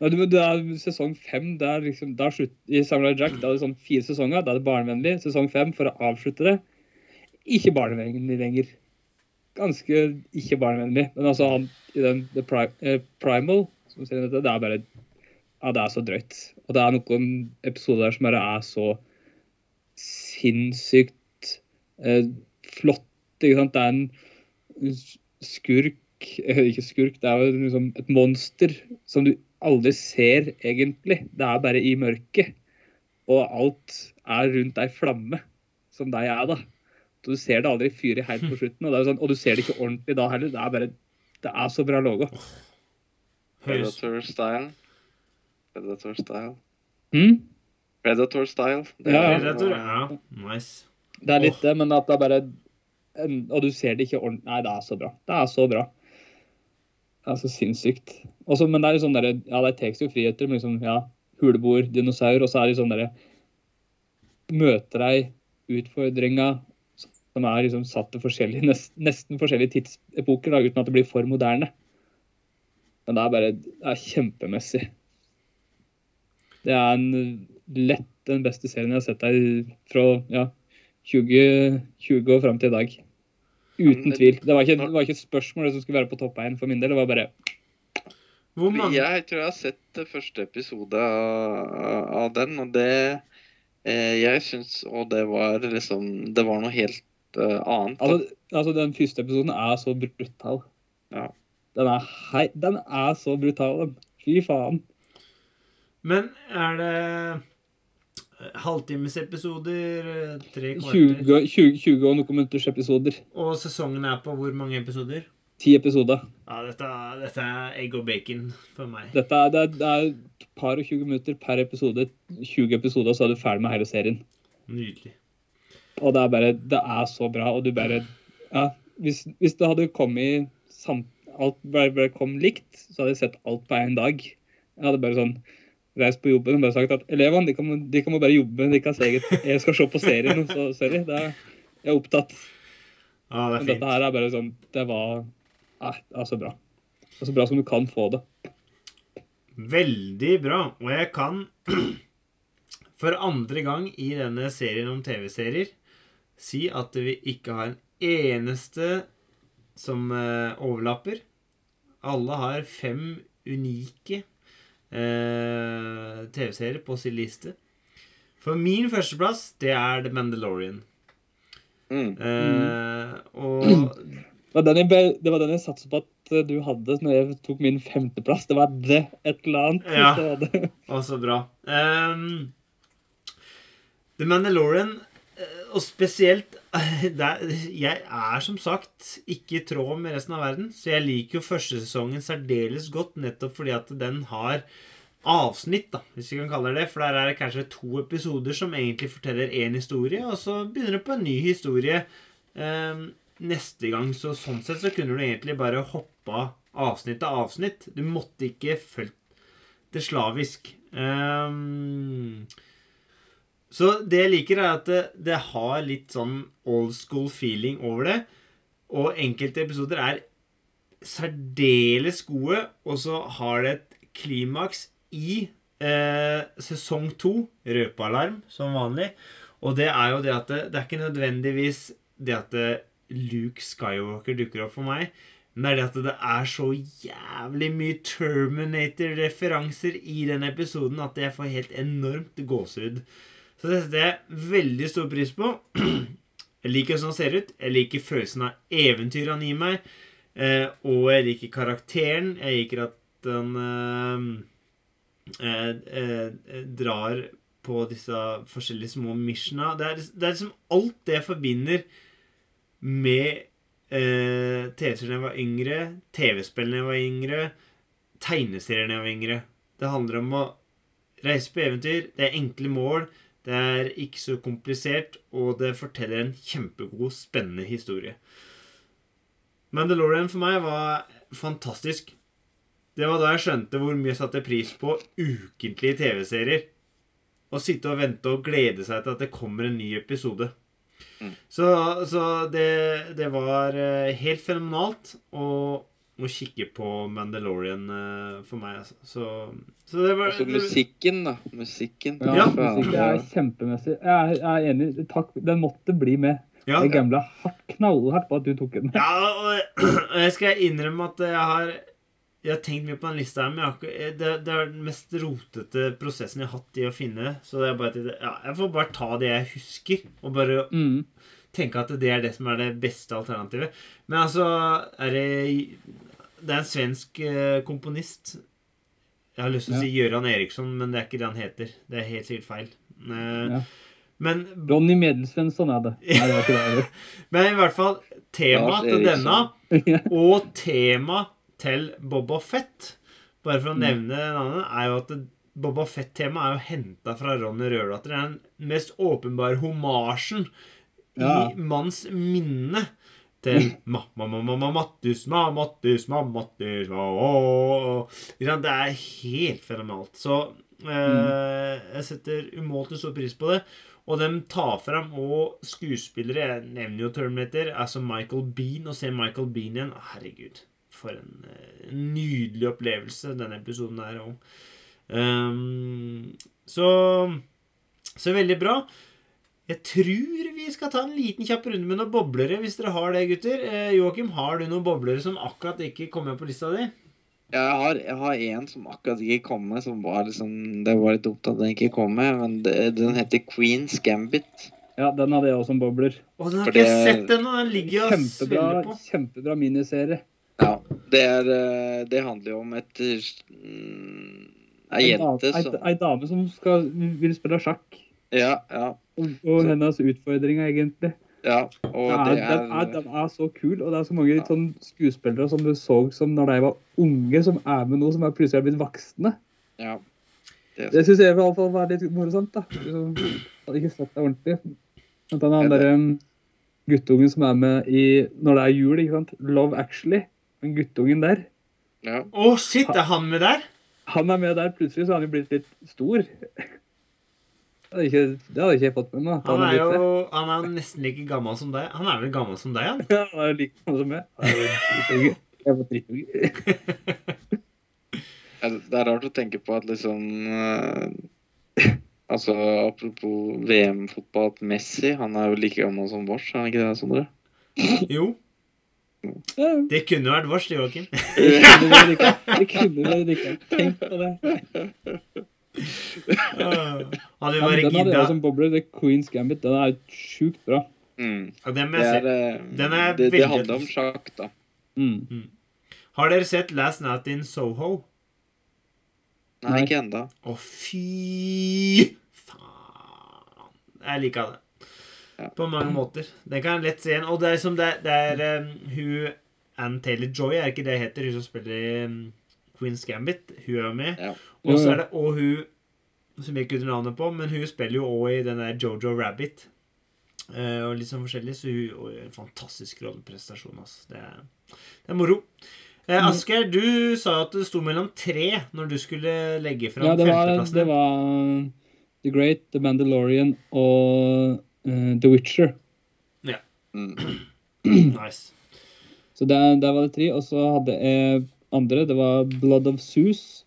Ja, men Det er sesong fem. Det er liksom, det er slutt, I Samurai Jack det er det sånn fire sesonger. Da er det barnevennlig. Sesong fem, for å avslutte det, ikke barnevennlig lenger. Ganske ikke barnevennlig. Men altså, han i den The eh, Primal, som sier dette, det er bare Ja, det er så drøyt. Og det er noen episoder der som bare er så sinnssykt eh, flott. Ikke sant? Det er en skurk eh, Ikke skurk, det er jo liksom et monster som du aldri ser egentlig. Det er bare i mørket. Og alt er rundt ei flamme, som deg er, da. Så du ser det aldri fyre helt på slutten. Og, det er sånn, og du ser det ikke ordentlig da heller. Det er bare Det er så bra logo. Predator style. Predator style. Hmm? Predator style. Det Ja, Predator. Ja, nice. Det er litt det, men at det er bare Og du ser det ikke ordentlig Nei, det er så bra. Det er så bra. Det er så sinnssykt. Også, men det er sånn derre Ja, det tar jo friheter, men liksom, ja, huleboer, dinosaur, og så er det sånn derre Møter deg utfordringa som er liksom satt til forskjellige, nest, nesten forskjellige tidsepoker, da, uten at det blir for moderne. Men det er bare Det er kjempemessig. Det er en, lett den beste serien jeg har sett her fra ja, 20, 20 og fram til i dag. Uten tvil. Det var, ikke, det var ikke et spørsmål det som skulle være på topp 1 for min del. Det var bare Hvor mange Jeg tror jeg har sett første episode av, av den, og det eh, Jeg syns Og det var liksom Det var noe helt uh, annet. altså, altså, den første episoden er så brutal. Ja. Den er, hei, den er så brutal, den. Fy faen. Men er det eh, halvtimesepisoder? Tre Tre 20, kvarter? 20, 20 og noen minutters episoder. Og sesongen er på hvor mange episoder? Ti episoder. Ja, dette, dette er egg og bacon for meg. Dette er, det, er, det er et par og 20 minutter per episode. 20 episoder, så er du ferdig med hele serien. Nydelig. Og det er bare Det er så bra, og du bare Ja, hvis, hvis det hadde kommet samt, Alt bare, bare kom likt, så hadde jeg sett alt på én dag. Jeg hadde bare sånn reist på jobben og bare sagt at elevene de kan, de kan bare jobbe De kan se eget Jeg skal se på serien, så sorry. Det er, jeg er opptatt. Ja, det Men fint. dette her er bare sånn Det var Nei, det er så bra. Det er så bra som du kan få det. Veldig bra. Og jeg kan for andre gang i denne serien om TV-serier si at vi ikke har en eneste som eh, overlapper. Alle har fem unike eh, TV-serier på sin liste. For min førsteplass, det er The Mandalorian. Mm. Eh, og var den jeg, det var den jeg satset på at eh, du hadde når jeg tok min femteplass. Det var det et eller annet. Ja. Det var så bra. Um, The Mandalorian Og spesielt det er, Jeg er som sagt ikke i tråd med resten av verden, så jeg liker jo første sesongen særdeles godt nettopp fordi at den har avsnitt, da, hvis vi kan kalle det det. For der er det kanskje to episoder som egentlig forteller én historie, og så begynner det på en ny historie eh, neste gang. Så sånn sett så kunne du egentlig bare hoppa avsnitt til avsnitt. Du måtte ikke fulgt det slavisk. Um, så det jeg liker, er at det, det, har litt sånn old school feeling over det. Og enkelte episoder er særdeles gode, og så har det et klimaks i eh, sesong to. Røpealarm, som vanlig. Og det er jo det at det, det er ikke nødvendigvis det at Luke Skywalker dukker opp for meg. Men det er det at det er så jævlig mye Terminator-referanser i den episoden at jeg får helt enormt gåsehud. Så det setter jeg veldig stor pris på. Jeg liker hvordan han ser ut. Jeg liker følelsen av eventyr han gir meg. Eh, og jeg liker karakteren. Jeg liker at han eh, eh, drar på disse forskjellige små missiona. Det, det, er liksom alt det jeg forbinder med eh, TV-serier da jeg var yngre, TV-spill da jeg var yngre, tegneserier da jeg var yngre. Det handler om å reise på eventyr. Det er enkle mål. Det er ikke så komplisert, og det forteller en kjempegod, spennende historie. Mandalorian for meg var fantastisk. Det var da jeg skjønte hvor mye jeg satte pris på ukentlige TV-serier. Å sitte og vente og glede seg til at det kommer en ny episode. Mm. Så, så det, det, var eh, helt fenomenalt. å, å kikke på Mandalorian uh, for meg. Altså. Så, så det var Altså musikken, da. Musikken. Ja, ja. musikken er kjempemessig. Jeg er, jeg er, enig. Takk. Den måtte bli med. Ja. Jeg gambla hardt, knallhardt på at du tok den. Ja, og jeg skal innrømme at jeg har jeg har tenkt mye på den lista her, men har, det, det, er den mest rotete prosessen jeg har hatt i å finne. Så det er bare, ja, jeg får bare ta det jeg husker, og bare mm. tenke at det er det som er det beste alternativet. Men altså er det det er en svensk eh, komponist. Jeg har lyst til å ja. si Gøran Eriksson, men det er ikke det han heter. Det er helt sikkert feil. Eh, ja. Men Ronny Medelsvensson er det. Nei, det, det, det. men i hvert fall tema til denne, og tema til Boba Fett, bare for å mm. nevne navnet, er jo at Boba Fett-temaet er jo henta fra Ronny Røverdatter. Det er den mest åpenbare homasjen i manns minne til Mattis, Mattis, Mattis Det er helt fenomenalt. Så eh, jeg setter umåtelig stor pris på det. Og de tar fram og skuespillere Jeg nevner jo Terminator. Altså Michael Bean. Å se Michael Bean igjen Herregud, for en, en eh, nydelig opplevelse denne episoden er òg. Um, ehm, så Så veldig bra. Jeg tror vi skal ta en liten kjapp runde med noen boblere, hvis dere har det, gutter. Eh, Joakim, har du noen boblere som akkurat ikke kom med på lista di? Jeg har, jeg har en som akkurat ikke kom med, som var liksom Det var litt dumt at den ikke kom med, men det, den heter Queen's Gambit. Ja, den hadde jeg også som bobler. Å, den har ikke jeg sett ennå. Den ligger og svelger på. Kjempebra miniserie. Ja. Det, er, eh, det handler jo om et mm, Ei jente som Ei dame som skal, vil spille sjakk. Ja, ja. Og, og hennes utfordringer, egentlig. Ja, og det er, er, den er så kul, og det er så mange sånn skuespillere som du så som når de var unge, som er med nå, som er plutselig er blitt voksne. Ja. Det, det syns jeg i hvert fall var litt morsomt. da. Jeg hadde ikke sett det ordentlig. Han er den andre guttungen som er med i når det er jul, ikke sant? Love Actually. Den guttungen der. Ja. Oh, shit! Er han med der? Han er med der. Plutselig så har han jo blitt litt stor. Det hadde, ikke, det hadde ikke jeg fått med meg. Han er jo han er nesten like gammel som deg. Han er vel gammel som deg, han? Ja, han er like gammel som meg. Jeg var drittunge. det er rart å tenke på at liksom uh, Altså, apropos VM-fotball, at Messi han er jo like gammel som vårs, er han ikke det, Sondre? Jo. Det kunne vært vårs, Joakim. det kunne vært ikke. Tenk på det. hadde vi bare den jeg som bobler. The Queen's Gambit. Den er sjukt bra. Mm. Den, det, er, eh, den er det, det handler om sjakk, da. Mm. Mm. Har dere sett Last Night in Soho? Nei, ikke ennå. Å, fy faen. Jeg liker det. På mange måter. Den kan jeg lett se igjen. Og det er som det, det er um, hun Ann Taylor-Joy, er ikke det hun heter? Hun som spiller i um, Queen's Gambit. Hun er med. Ja. Og så jo. er det og hun som jeg ikke husker navnet på, men hun spiller jo òg i den der Jojo Rabbit. Uh, og litt sånn forskjellig, så hun og en fantastisk rolleprestasjon. Altså. Det, er, det er moro. Eh, Mm. Asgeir, du sa at det sto mellom tre når du skulle legge fram Ja, det var, femteplassen. det var The Great, The Mandalorian og eh, The Witcher. Ja. Nice. Så der, der var det tre. Og så hadde jeg andre. Det var Blood of Zeus.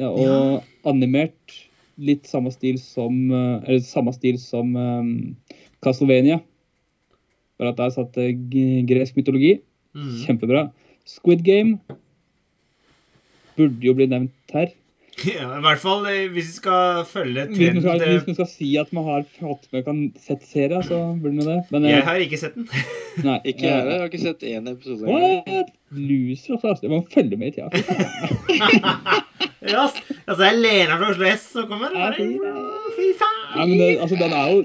Ja, og Ja. animert litt samme stil som eh, Eller samme stil som um, Castlevania. Bare at der satt det gresk mytologi. Mm. Kjempebra. Squid Game burde jo bli nevnt her. Ja, I hvert fall eh, hvis vi skal følge Hvis trenden skal, hvis vi skal si at man har fått med kan sett serien, så burde vi det. Men eh, Jeg har ikke sett den. nei, Ikke jeg heller. Jeg har ikke sett én episode. engang. What? Loser, altså. Jeg må følge med i tida. yes. Ja, altså, jeg lener fra Oslo S, så kommer det Ja, fy faen! Nei, men det, altså, den er jo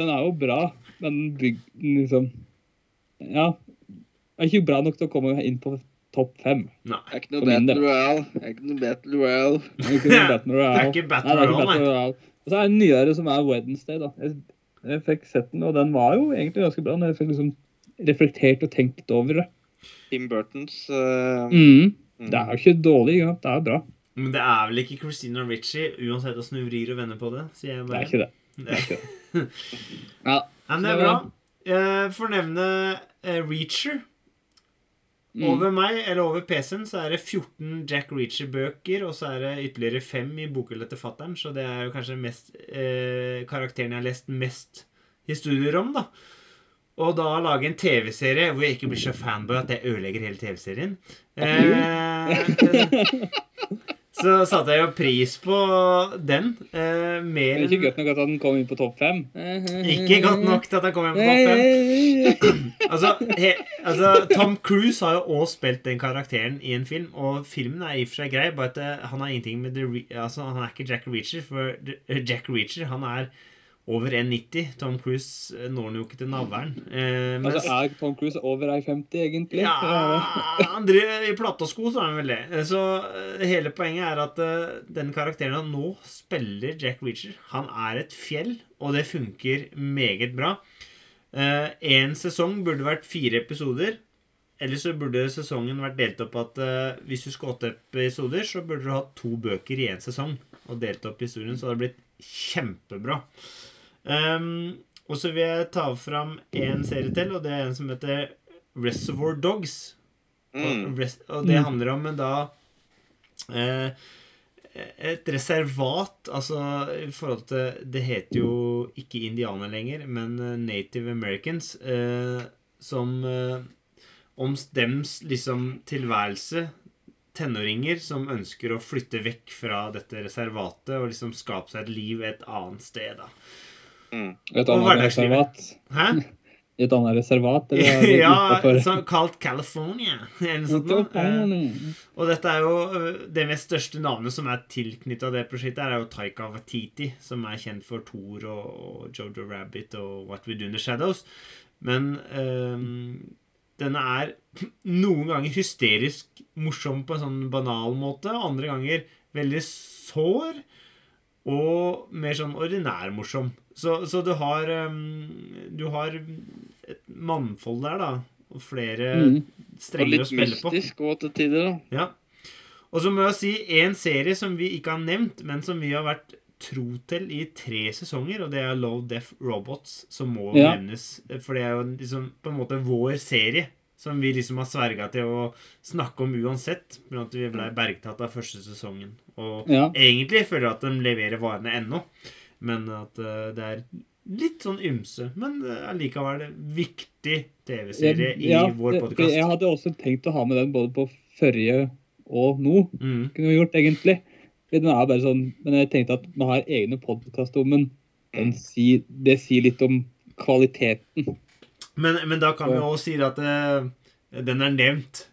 Den er jo bra. Den bygden, liksom Ja. Den er ikke bra nok til å komme inn på topp fem. Nei. Det er ikke noe. Battle Royale. Det er ikke noe Battle Royale. Det er ikke Battle Royale. Det er ikke Battle Nei, det er ikke Battle Royale. Og så er det en nyere som er Wednesday, da. Jeg, jeg fikk sett den, og den var jo egentlig ganske bra. Når jeg fikk liksom reflektert og tenkt over det. Tim Burtons uh, Mm. mm. Det er jo ikke dårlig, ja. det er bra. Men det er vel ikke Christina Ritchie, uansett åssen hun vrir og vender på det. sier jeg Det er ikke det. Det er ikke det. Ja. Ja, men det er bra. Fornevne For nevne eh, Reacher. Mm. Over meg, eller over PC-en, så er det 14 Jack Reacher-bøker, og så er det ytterligere fem i bokhylla til fattern, så det er jo kanskje mest eh, karakteren jeg har lest mest historier om, da. Og da lage en TV-serie hvor jeg ikke blir så fanboy at jeg ødelegger hele TV-serien. Eh, så satte jeg jo pris på den. Eh, mer er ikke godt nok at den kom inn på topp fem. Ikke godt nok til at den kom inn på topp fem. Altså, he, altså, Tom Cruise har jo også spilt den karakteren i en film, og filmen er i og for seg grei, bare at eh, han har ingenting med the, Re- altså, Han er ikke Jack Reacher, for Jack Reacher han er over 1,90. Tom Cruise eh, når han jo ikke til navlen. Eh, mens, Altså, er Tom Cruise over 1,50 egentlig? ja, han driver i platesko, så er han vel det. Eh, Så eh, hele poenget er at uh, den karakteren han nå spiller, Jack Reacher, han er et fjell, og det funker meget bra. Én sesong burde vært fire episoder. Eller så burde sesongen vært delt opp at uh, hvis du skal åtte episoder, så burde du hatt to bøker i én sesong og delt opp historien, så det hadde blitt kjempebra. Um, og så vil jeg ta fram en serie til, og det er en som heter Reservoir Dogs. Mm. Og, og det Mm. handler om en da eh, et reservat, altså i forhold til Det heter jo ikke indianer lenger, men eh, Native Americans. Eh, som eh, Om dems liksom tilværelse. Tenåringer som ønsker å flytte vekk fra dette reservatet og liksom skape seg et liv et annet sted. da Mm. Et annet reservat. Hæ? I et annet reservat? Er ja, som sånn kalt California. Eh, Og dette er jo det mest største navnet som er tilknytta det prosjektet, er jo Taika Watiti, som er kjent for Thor og, og Jojo Rabbit og What We Do in the Shadows. Men um, denne er noen ganger hysterisk morsom på en sånn banal måte, andre ganger veldig sår og mer sånn ordinær morsom. Så, så du har um, Du har et mannfold der, da. Og flere Mm. Strenger å spille på. Og litt mystisk òg til tider, da. Ja. Og så må jeg si en serie som vi ikke har nevnt, men som vi har vært tro til i tre sesonger, og det er Low Deaf Robots, som må Ja. nevnes. For det er jo liksom på en måte vår serie, som vi liksom har sverga til å snakke om uansett. Men at vi ble bergtatt av første sesongen. Og Ja. egentlig føler jeg at de leverer varene ennå, men at eh, det er litt sånn ymse. Men eh, allikevel viktig TV-serie i Ja, vår podkast. Jeg hadde også tenkt å ha med den både på forrige og nå. Mm. Kunne vi gjort, egentlig. Den er bare sånn, men jeg tenkte at vi har egne podkast om den. den sier, det sier litt om kvaliteten. Men, men da kan vi òg si at uh, den er nevnt.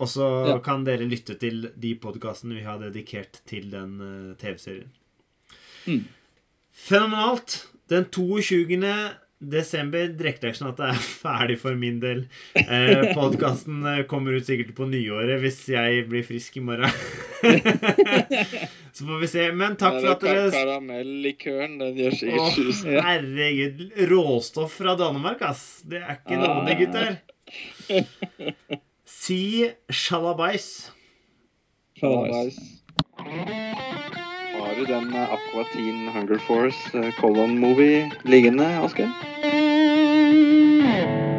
Og så Ja. kan dere lytte til de podkastene vi har dedikert til den uh, TV-serien. Mm. Fenomenalt. Den 22. desember. Sånn at det er ferdig for min del. Eh, Podkasten kommer ut sikkert på nyåret hvis jeg blir frisk i morgen. Så får vi se. Men takk for at dere Karamell-likøren, den gjør sikkert susen. herregud. Råstoff fra Danmark, ass. Det er ikke nådig, gutter. Si sjalabais. Sjalabais. Har du den eh, Aqua Teen Hunger Force eh, Colon Movie liggende, Asgeir?